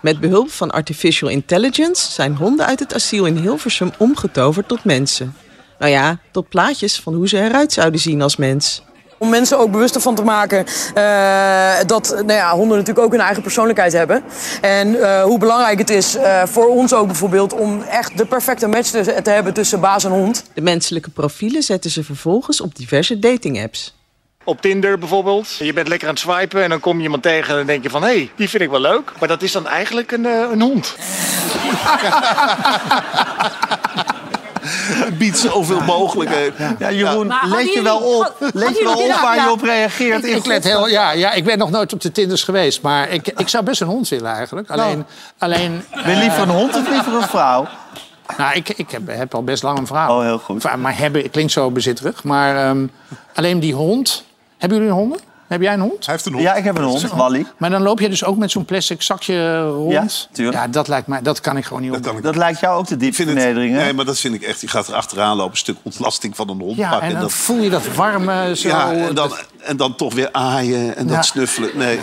Met behulp van artificial intelligence zijn honden uit het asiel in Hilversum omgetoverd tot mensen. Nou ja, tot plaatjes van hoe ze eruit zouden zien als mens. Om mensen ook bewust ervan te maken eh, dat nou ja, honden natuurlijk ook hun eigen persoonlijkheid hebben. En eh, hoe belangrijk het is eh, voor ons ook bijvoorbeeld om echt de perfecte match te, te hebben tussen baas en hond. De menselijke profielen zetten ze vervolgens op diverse dating-apps. Op Tinder bijvoorbeeld. Je bent lekker aan het swipen en dan kom je iemand tegen en dan denk je van... hé, hey, die vind ik wel leuk. Maar dat is dan eigenlijk een, eh, een hond. Het biedt zoveel mogelijkheden. Ja, Jeroen, Maar hadden let je wel op. Let je wel op dit- waar ja. je op reageert. Ik, ik let heel, ja, ja, ik ben nog nooit op de Tinders geweest. Maar ik, ik zou best een hond willen eigenlijk. Alleen, alleen, Ben je liever een hond of liever een vrouw? nou, ik, ik heb, heb al best lang een vrouw. Oh, heel goed. Maar hebben klinkt zo bezitterig. Maar ehm, alleen die hond... Hebben jullie een honden? Heb jij een hond? Hij heeft een hond. Ja, ik heb een hond, Wally. Maar dan loop je dus ook met zo'n plastic zakje rond. Ja, tuurlijk. Ja, dat lijkt mij, dat kan ik gewoon niet op. kan ik Dat lijkt jou ook het, diepvernedering, hè? nee, maar dat vind ik echt. Je gaat er achteraan lopen, een stuk ontlasting van een hond Ja, pakken. en dan dat, voel je dat warme zo. ja, en, dan, en dan toch weer aaien en Ja. dat snuffelen. Nee,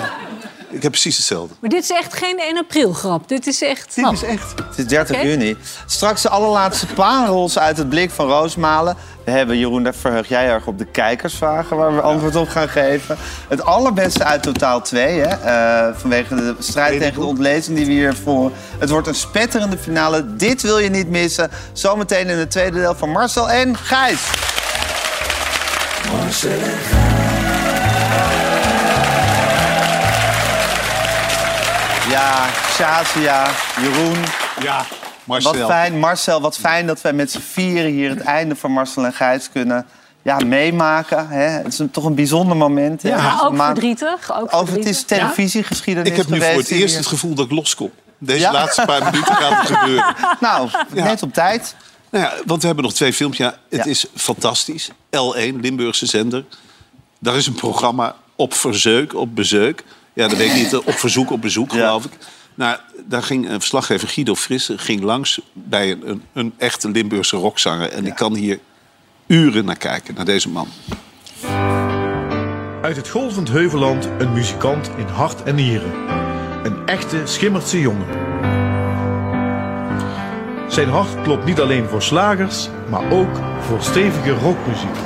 ik heb precies hetzelfde. Maar dit is echt geen 1 april grap. Dit is echt... Dit is echt. Het is 30 Oké. juni. Straks de allerlaatste parels uit het blik van Roosmalen. We hebben, Jeroen, daar verheug jij erg op de kijkersvragen... waar we antwoord op gaan geven. Het allerbeste uit totaal 2, hè? eh, vanwege de strijd tegen de ontlezing die we hier voor. Het wordt een spetterende finale. Dit wil je niet missen. Zometeen in het tweede deel van Marcel en Gijs. Marcel en Ja, Shazia, Jeroen. Ja, Marcel. Wat fijn, Marcel, wat fijn dat wij met z'n vieren hier het einde van Marcel en Gijs kunnen ja, meemaken. Hè? Het is een, toch een bijzonder moment. hè? Ja, ook maand- verdrietig. Ook Over het is verdrietig. televisiegeschiedenis Ik heb nu voor het eerst hier- het gevoel dat ik loskom. Deze Ja? laatste paar minuten gaat het gebeuren. Nou, Ja. net op tijd. Nou ja, want we hebben nog twee films. Ja, het Ja. is fantastisch. L1, Limburgse zender. Daar is een programma op verzeuk, op bezeuk. Ja, dat weet ik niet. Op verzoek, op bezoek, Ja. geloof ik. Nou, daar ging een verslaggever Guido Frisse ging langs bij een, een, een echte Limburgse rockzanger. En ik kan hier uren naar kijken, naar deze man. Uit het golvend Heuvelland een muzikant in hart en nieren. Een echte Schimmertse jongen. Zijn hart klopt niet alleen voor slagers, maar ook voor stevige rockmuziek.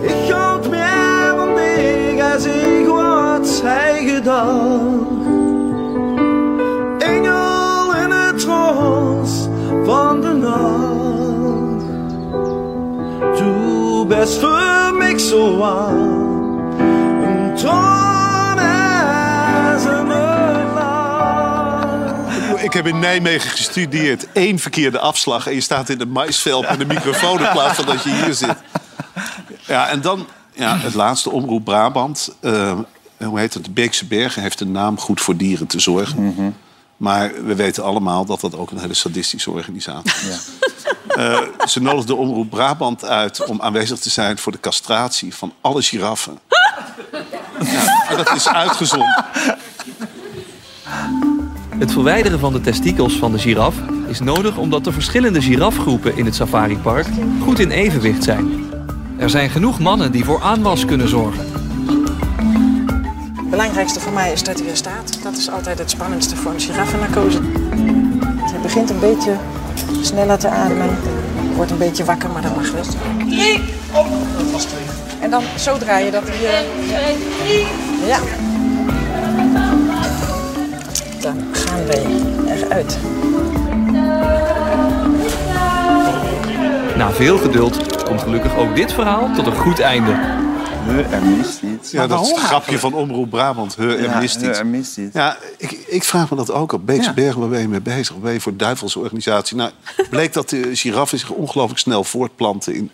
Ik houd meer van dich als ik wat hij gedacht. Engel in het hond van de nacht. Du bist für mich so warm. Ik heb in Nijmegen gestudeerd. Eén verkeerde afslag en je staat in het maisveld met een microfoon in plaats van dat je hier zit. Ja, en dan ja, het laatste, Omroep Brabant. Eh, hoe heet het? De Beekse Bergen heeft een naam goed voor dieren te zorgen. Maar we weten allemaal dat dat ook een hele sadistische organisatie is. Eh, ze nodigde Omroep Brabant uit om aanwezig te zijn voor de castratie van alle giraffen. Ja, en dat is uitgezonden. Het verwijderen van de testikels van de giraf is nodig omdat de verschillende girafgroepen in het safaripark goed in evenwicht zijn. Er zijn genoeg mannen die voor aanwas kunnen zorgen. Het belangrijkste voor mij is dat hij er staat. Dat is altijd het spannendste voor een giraffennarcose. Hij begint een beetje sneller te ademen. Wordt een beetje wakker, maar dat mag wel. Drie! Op! Dat was twee. En dan zo draaien dat hij... eh, ja. Dan gaan wij eruit. Na veel geduld komt gelukkig ook dit verhaal tot een goed einde. er mist iets. Ja, dat is het grapje van Omroep Brabant. He, er Ja, mist he, iets. mist iets. Ja, ik, ik vraag me dat ook op. Beekse Bergen, waar ben je mee bezig? Waar ben je voor duivelse organisatie? Nou, bleek dat de giraffen zich ongelooflijk snel voortplanten... in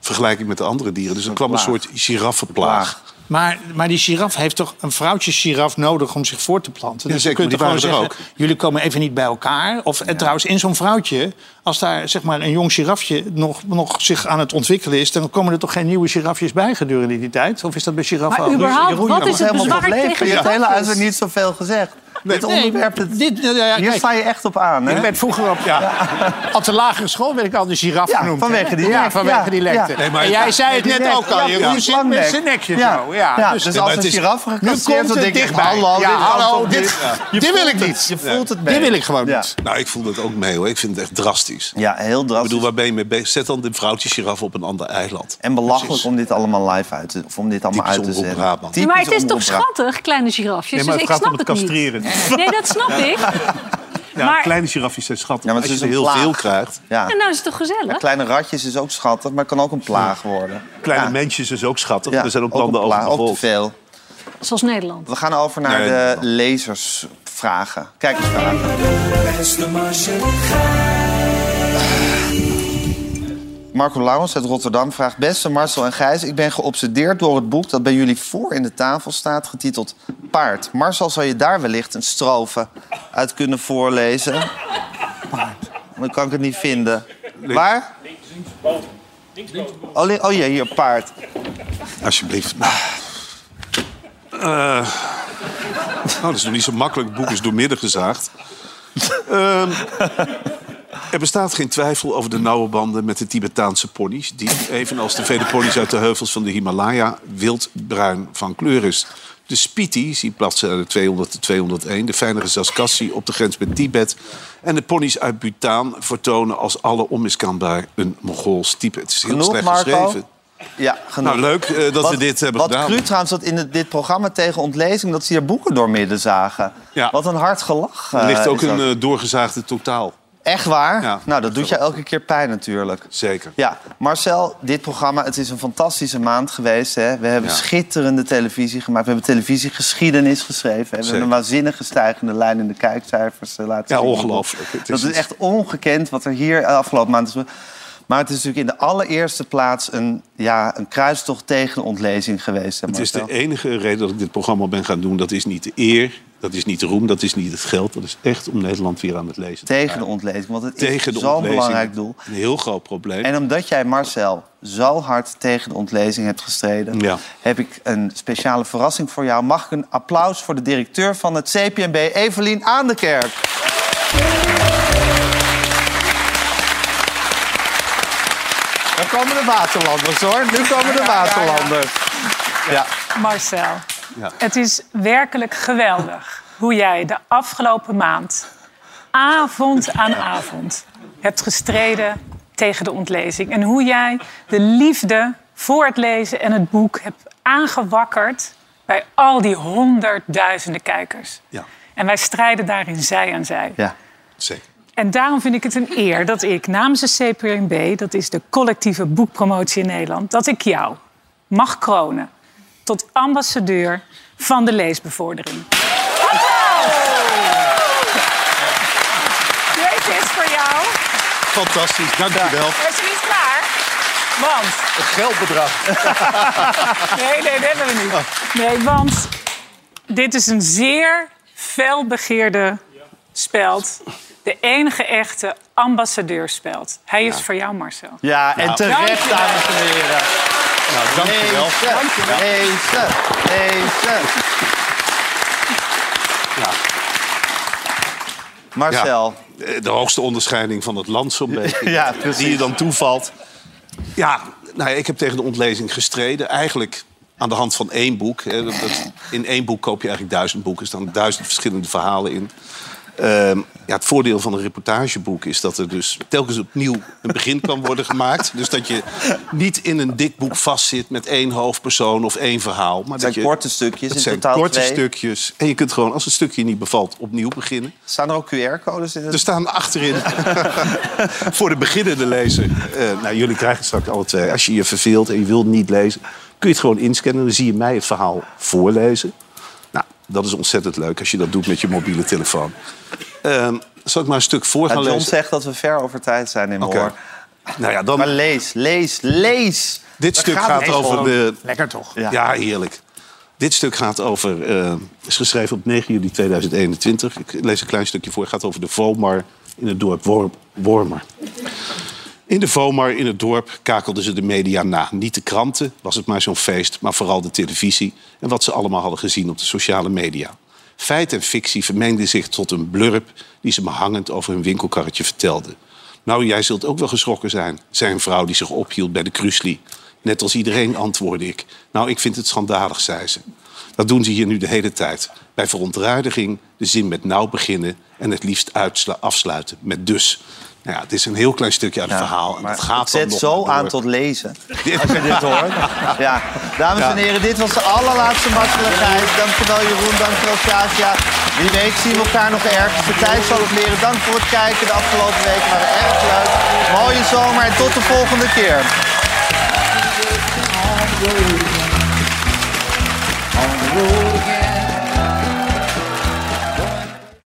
vergelijking met de andere dieren. Dus er kwam een soort giraffenplaag. Maar, maar die giraf heeft toch een vrouwtje giraf nodig om zich voort te planten? Ja, dus zeker, je kunt gewoon er zeggen, jullie komen even niet bij elkaar. Of en trouwens, in zo'n vrouwtje, als daar zeg maar, een jong girafje nog, nog zich aan het ontwikkelen is... dan komen er toch geen nieuwe girafjes bij gedurende die tijd? Of is dat bij giraffen Maar ook? überhaupt, wat is het helemaal bezwaar nog tegen niet zoveel gezegd. Dit Nee, onderwerp, het- dit, nou ja, hier kijk, sta je echt op aan. Hè? Ik werd vroeger op, ja, op de lagere school werd ik al de giraf Ja, genoemd. vanwege die ja, vanwege ja, die ja. lekte. Nee, maar- en jij zei het net ook al, ja, zit met zijn nekje Ja. zo. Ja, Ja, dus, dus als het een gecastreerd komt dan het denk ik, dichtbij. hallo, ja, dit hallo, dit, dit Je wil ik niet. je voelt het mee. Dit wil ik gewoon niet. Nou, ik voel het ook mee hoor. Ik vind het echt drastisch. Ja, heel Ik drastisch. bedoel, waar ben je mee bezig? Zet dan de vrouwtje giraf op een ander eiland. En belachelijk om dit allemaal live uit te... Of om dit allemaal uit te zetten. Maar het is toch schattig, kleine girafjes? Nee, maar dus het ik snap het niet. Nee, dat snap ik. Ja, Maar- kleine girafjes zijn schattig. Ja, maar Als je er heel plaag. veel krijgt. Ja. En nou is het toch gezellig? Kleine ratjes is ook schattig, maar kan ook een plaag worden. Kleine Ja. mensjes is ook schattig. Ja, er zijn ook, ook landen over ook te veel. Zoals Nederland. We gaan over naar Nee, de lezersvragen. Kijkersvragen. Beste Marcel Marco Laurens uit Rotterdam vraagt... Beste Marcel en Gijs, ik ben geobsedeerd door het boek... dat bij jullie voor in de tafel staat, getiteld Paard. Marcel, zou je daar wellicht een strofe uit kunnen voorlezen? Paard. Dan kan ik het niet vinden. Waar? Oh, li- oh ja, hier, paard. Alsjeblieft. Eh, nou, dat is nog niet zo makkelijk. Het boek is doormidden gezaagd. Ehm, er bestaat geen twijfel over de nauwe banden met de Tibetaanse ponies... die, evenals de vele ponies uit de heuvels van de Himalaya... wildbruin van kleur is. De Spiti, zie bladzijde 200 tot 201... de fijnere Saskassi op de grens met Tibet... en de ponies uit Bhutan vertonen als alle onmiskenbaar een Mongools type. Het is heel Genoeg, slecht Marco? geschreven. Ja, genoeg. Nou, leuk eh, dat wat, we dit hebben wat gedaan. cru trouwens, dat in het- dit programma tegen ontlezing... dat ze hier boeken doormidden zagen. Ja. Wat een hard gelach. Er ligt eh, ook een eh, doorgezaagde totaal. Echt waar? Ja. Nou, dat doet je elke keer pijn natuurlijk. Zeker. Ja, Marcel, dit programma, het is een fantastische maand geweest. Hè? We hebben Ja. schitterende televisie gemaakt. We hebben televisiegeschiedenis geschreven. hè? We Zeker. hebben een waanzinnige stijgende lijn in de kijkcijfers eh, laten Ja, zien. ongelooflijk. Het Dat is is iets- echt ongekend wat er hier afgelopen maand is. Maar het is natuurlijk in de allereerste plaats een, ja, een kruistocht tegen ontlezing geweest. Hè, Het is de enige reden dat ik dit programma ben gaan doen. Dat is niet de eer, dat is niet de roem, dat is niet het geld. Dat is echt om Nederland weer aan het lezen Tegen de ontlezing, want het is zo'n belangrijk doel. Een heel groot probleem. En omdat jij, Marcel, zo hard tegen de ontlezing hebt gestreden... Heb ik een speciale verrassing voor jou. Mag ik een applaus voor de directeur van het CPMB, Evelien Aandekerk. Dan komen de waterlanders, hoor. Nu komen de waterlanders. ja. Marcel. Ja. het is werkelijk geweldig hoe jij de afgelopen maand, avond aan avond, hebt gestreden tegen de ontlezing. En hoe jij de liefde voor het lezen en het boek hebt aangewakkerd bij al die honderdduizenden kijkers. Ja. En wij strijden daarin zij aan zij. Ja. Zeker. En daarom vind ik het een eer dat ik namens de CPNB, dat is de collectieve boekpromotie in Nederland, dat ik jou mag kronen tot ambassadeur van de leesbevordering. Deze is voor jou. Fantastisch, dank u wel. Maar is er niet klaar? Want... Het geldbedrag. Nee, nee, dat hebben we niet. Nee, want dit is een zeer felbegeerde speld. De enige echte ambassadeurspeld. Hij is voor jou, Marcel. Ja, en Nou. terecht, Dankjewel. dames en heren. Nou, dank u wel. Lezen, Dankjewel. lezen, lezen. Ja. Marcel. Ja, de hoogste onderscheiding van het land zo'n beetje. Ja, precies. Die je dan toevalt. Ja, nou ja, ik heb tegen de ontlezing gestreden. Eigenlijk aan de hand van één boek. hè. Dat- dat- In één boek koop je eigenlijk duizend boeken. Er staan duizend verschillende verhalen in. Ehm, ja, het voordeel van een reportageboek is dat er dus telkens opnieuw een begin kan worden gemaakt. Dus dat je niet in een dik boek vastzit met één hoofdpersoon of één verhaal. Maar Het zijn dat je, korte stukjes, Het in zijn totaal korte twee. stukjes. En je kunt gewoon, als een stukje je niet bevalt, opnieuw beginnen. Staan er ook QR-codes in? Het... Er staan achterin voor de beginnende lezer. eh, nou, jullie krijgen het straks alle twee. Als je je verveelt en je wilt niet lezen, kun je het gewoon inscannen. Dan zie je mij het verhaal voorlezen. Nou, dat is ontzettend leuk als je dat doet met je mobiele telefoon. Ehm, zal ik maar een stuk voor gaan Ja, John lezen? zegt dat we ver over tijd zijn in mijn Oké. oor. Nou ja, dan... Maar lees, lees, lees. Dit stuk gaat over gewoon. de... Lekker toch? Ja, heerlijk. Dit stuk gaat over, eh, is geschreven op 9 juli 2021. Ik lees een klein stukje voor. Het gaat over de Vomar in het dorp Wor- Wormer. In de Vomar in het dorp kakelden ze de media na. Niet de kranten, was het maar zo'n feest, maar vooral de televisie... en wat ze allemaal hadden gezien op de sociale media. Feit en fictie vermengden zich tot een blurb... die ze me hangend over hun winkelkarretje vertelde. Nou, jij zult ook wel geschrokken zijn, zei een vrouw die zich ophield bij de Krusli. Net als iedereen antwoordde ik. Nou, ik vind het schandalig, zei ze. Dat doen ze hier nu de hele tijd. Bij verontruidiging de zin met nou beginnen... en het liefst afsluiten met dus. Nou ja, het is een heel klein stukje uit het verhaal. En het gaat zet zo aan tot lezen, als je dit hoort. Ja. Dames en heren, dit was de allerlaatste makkelijkheid. Dankjewel Jeroen, dankjewel Kasia. Wie weet zien we elkaar nog ergens. De tijd zal het leren. Dank voor het kijken. De afgelopen weken waren erg leuk. Mooie zomer en tot de volgende keer.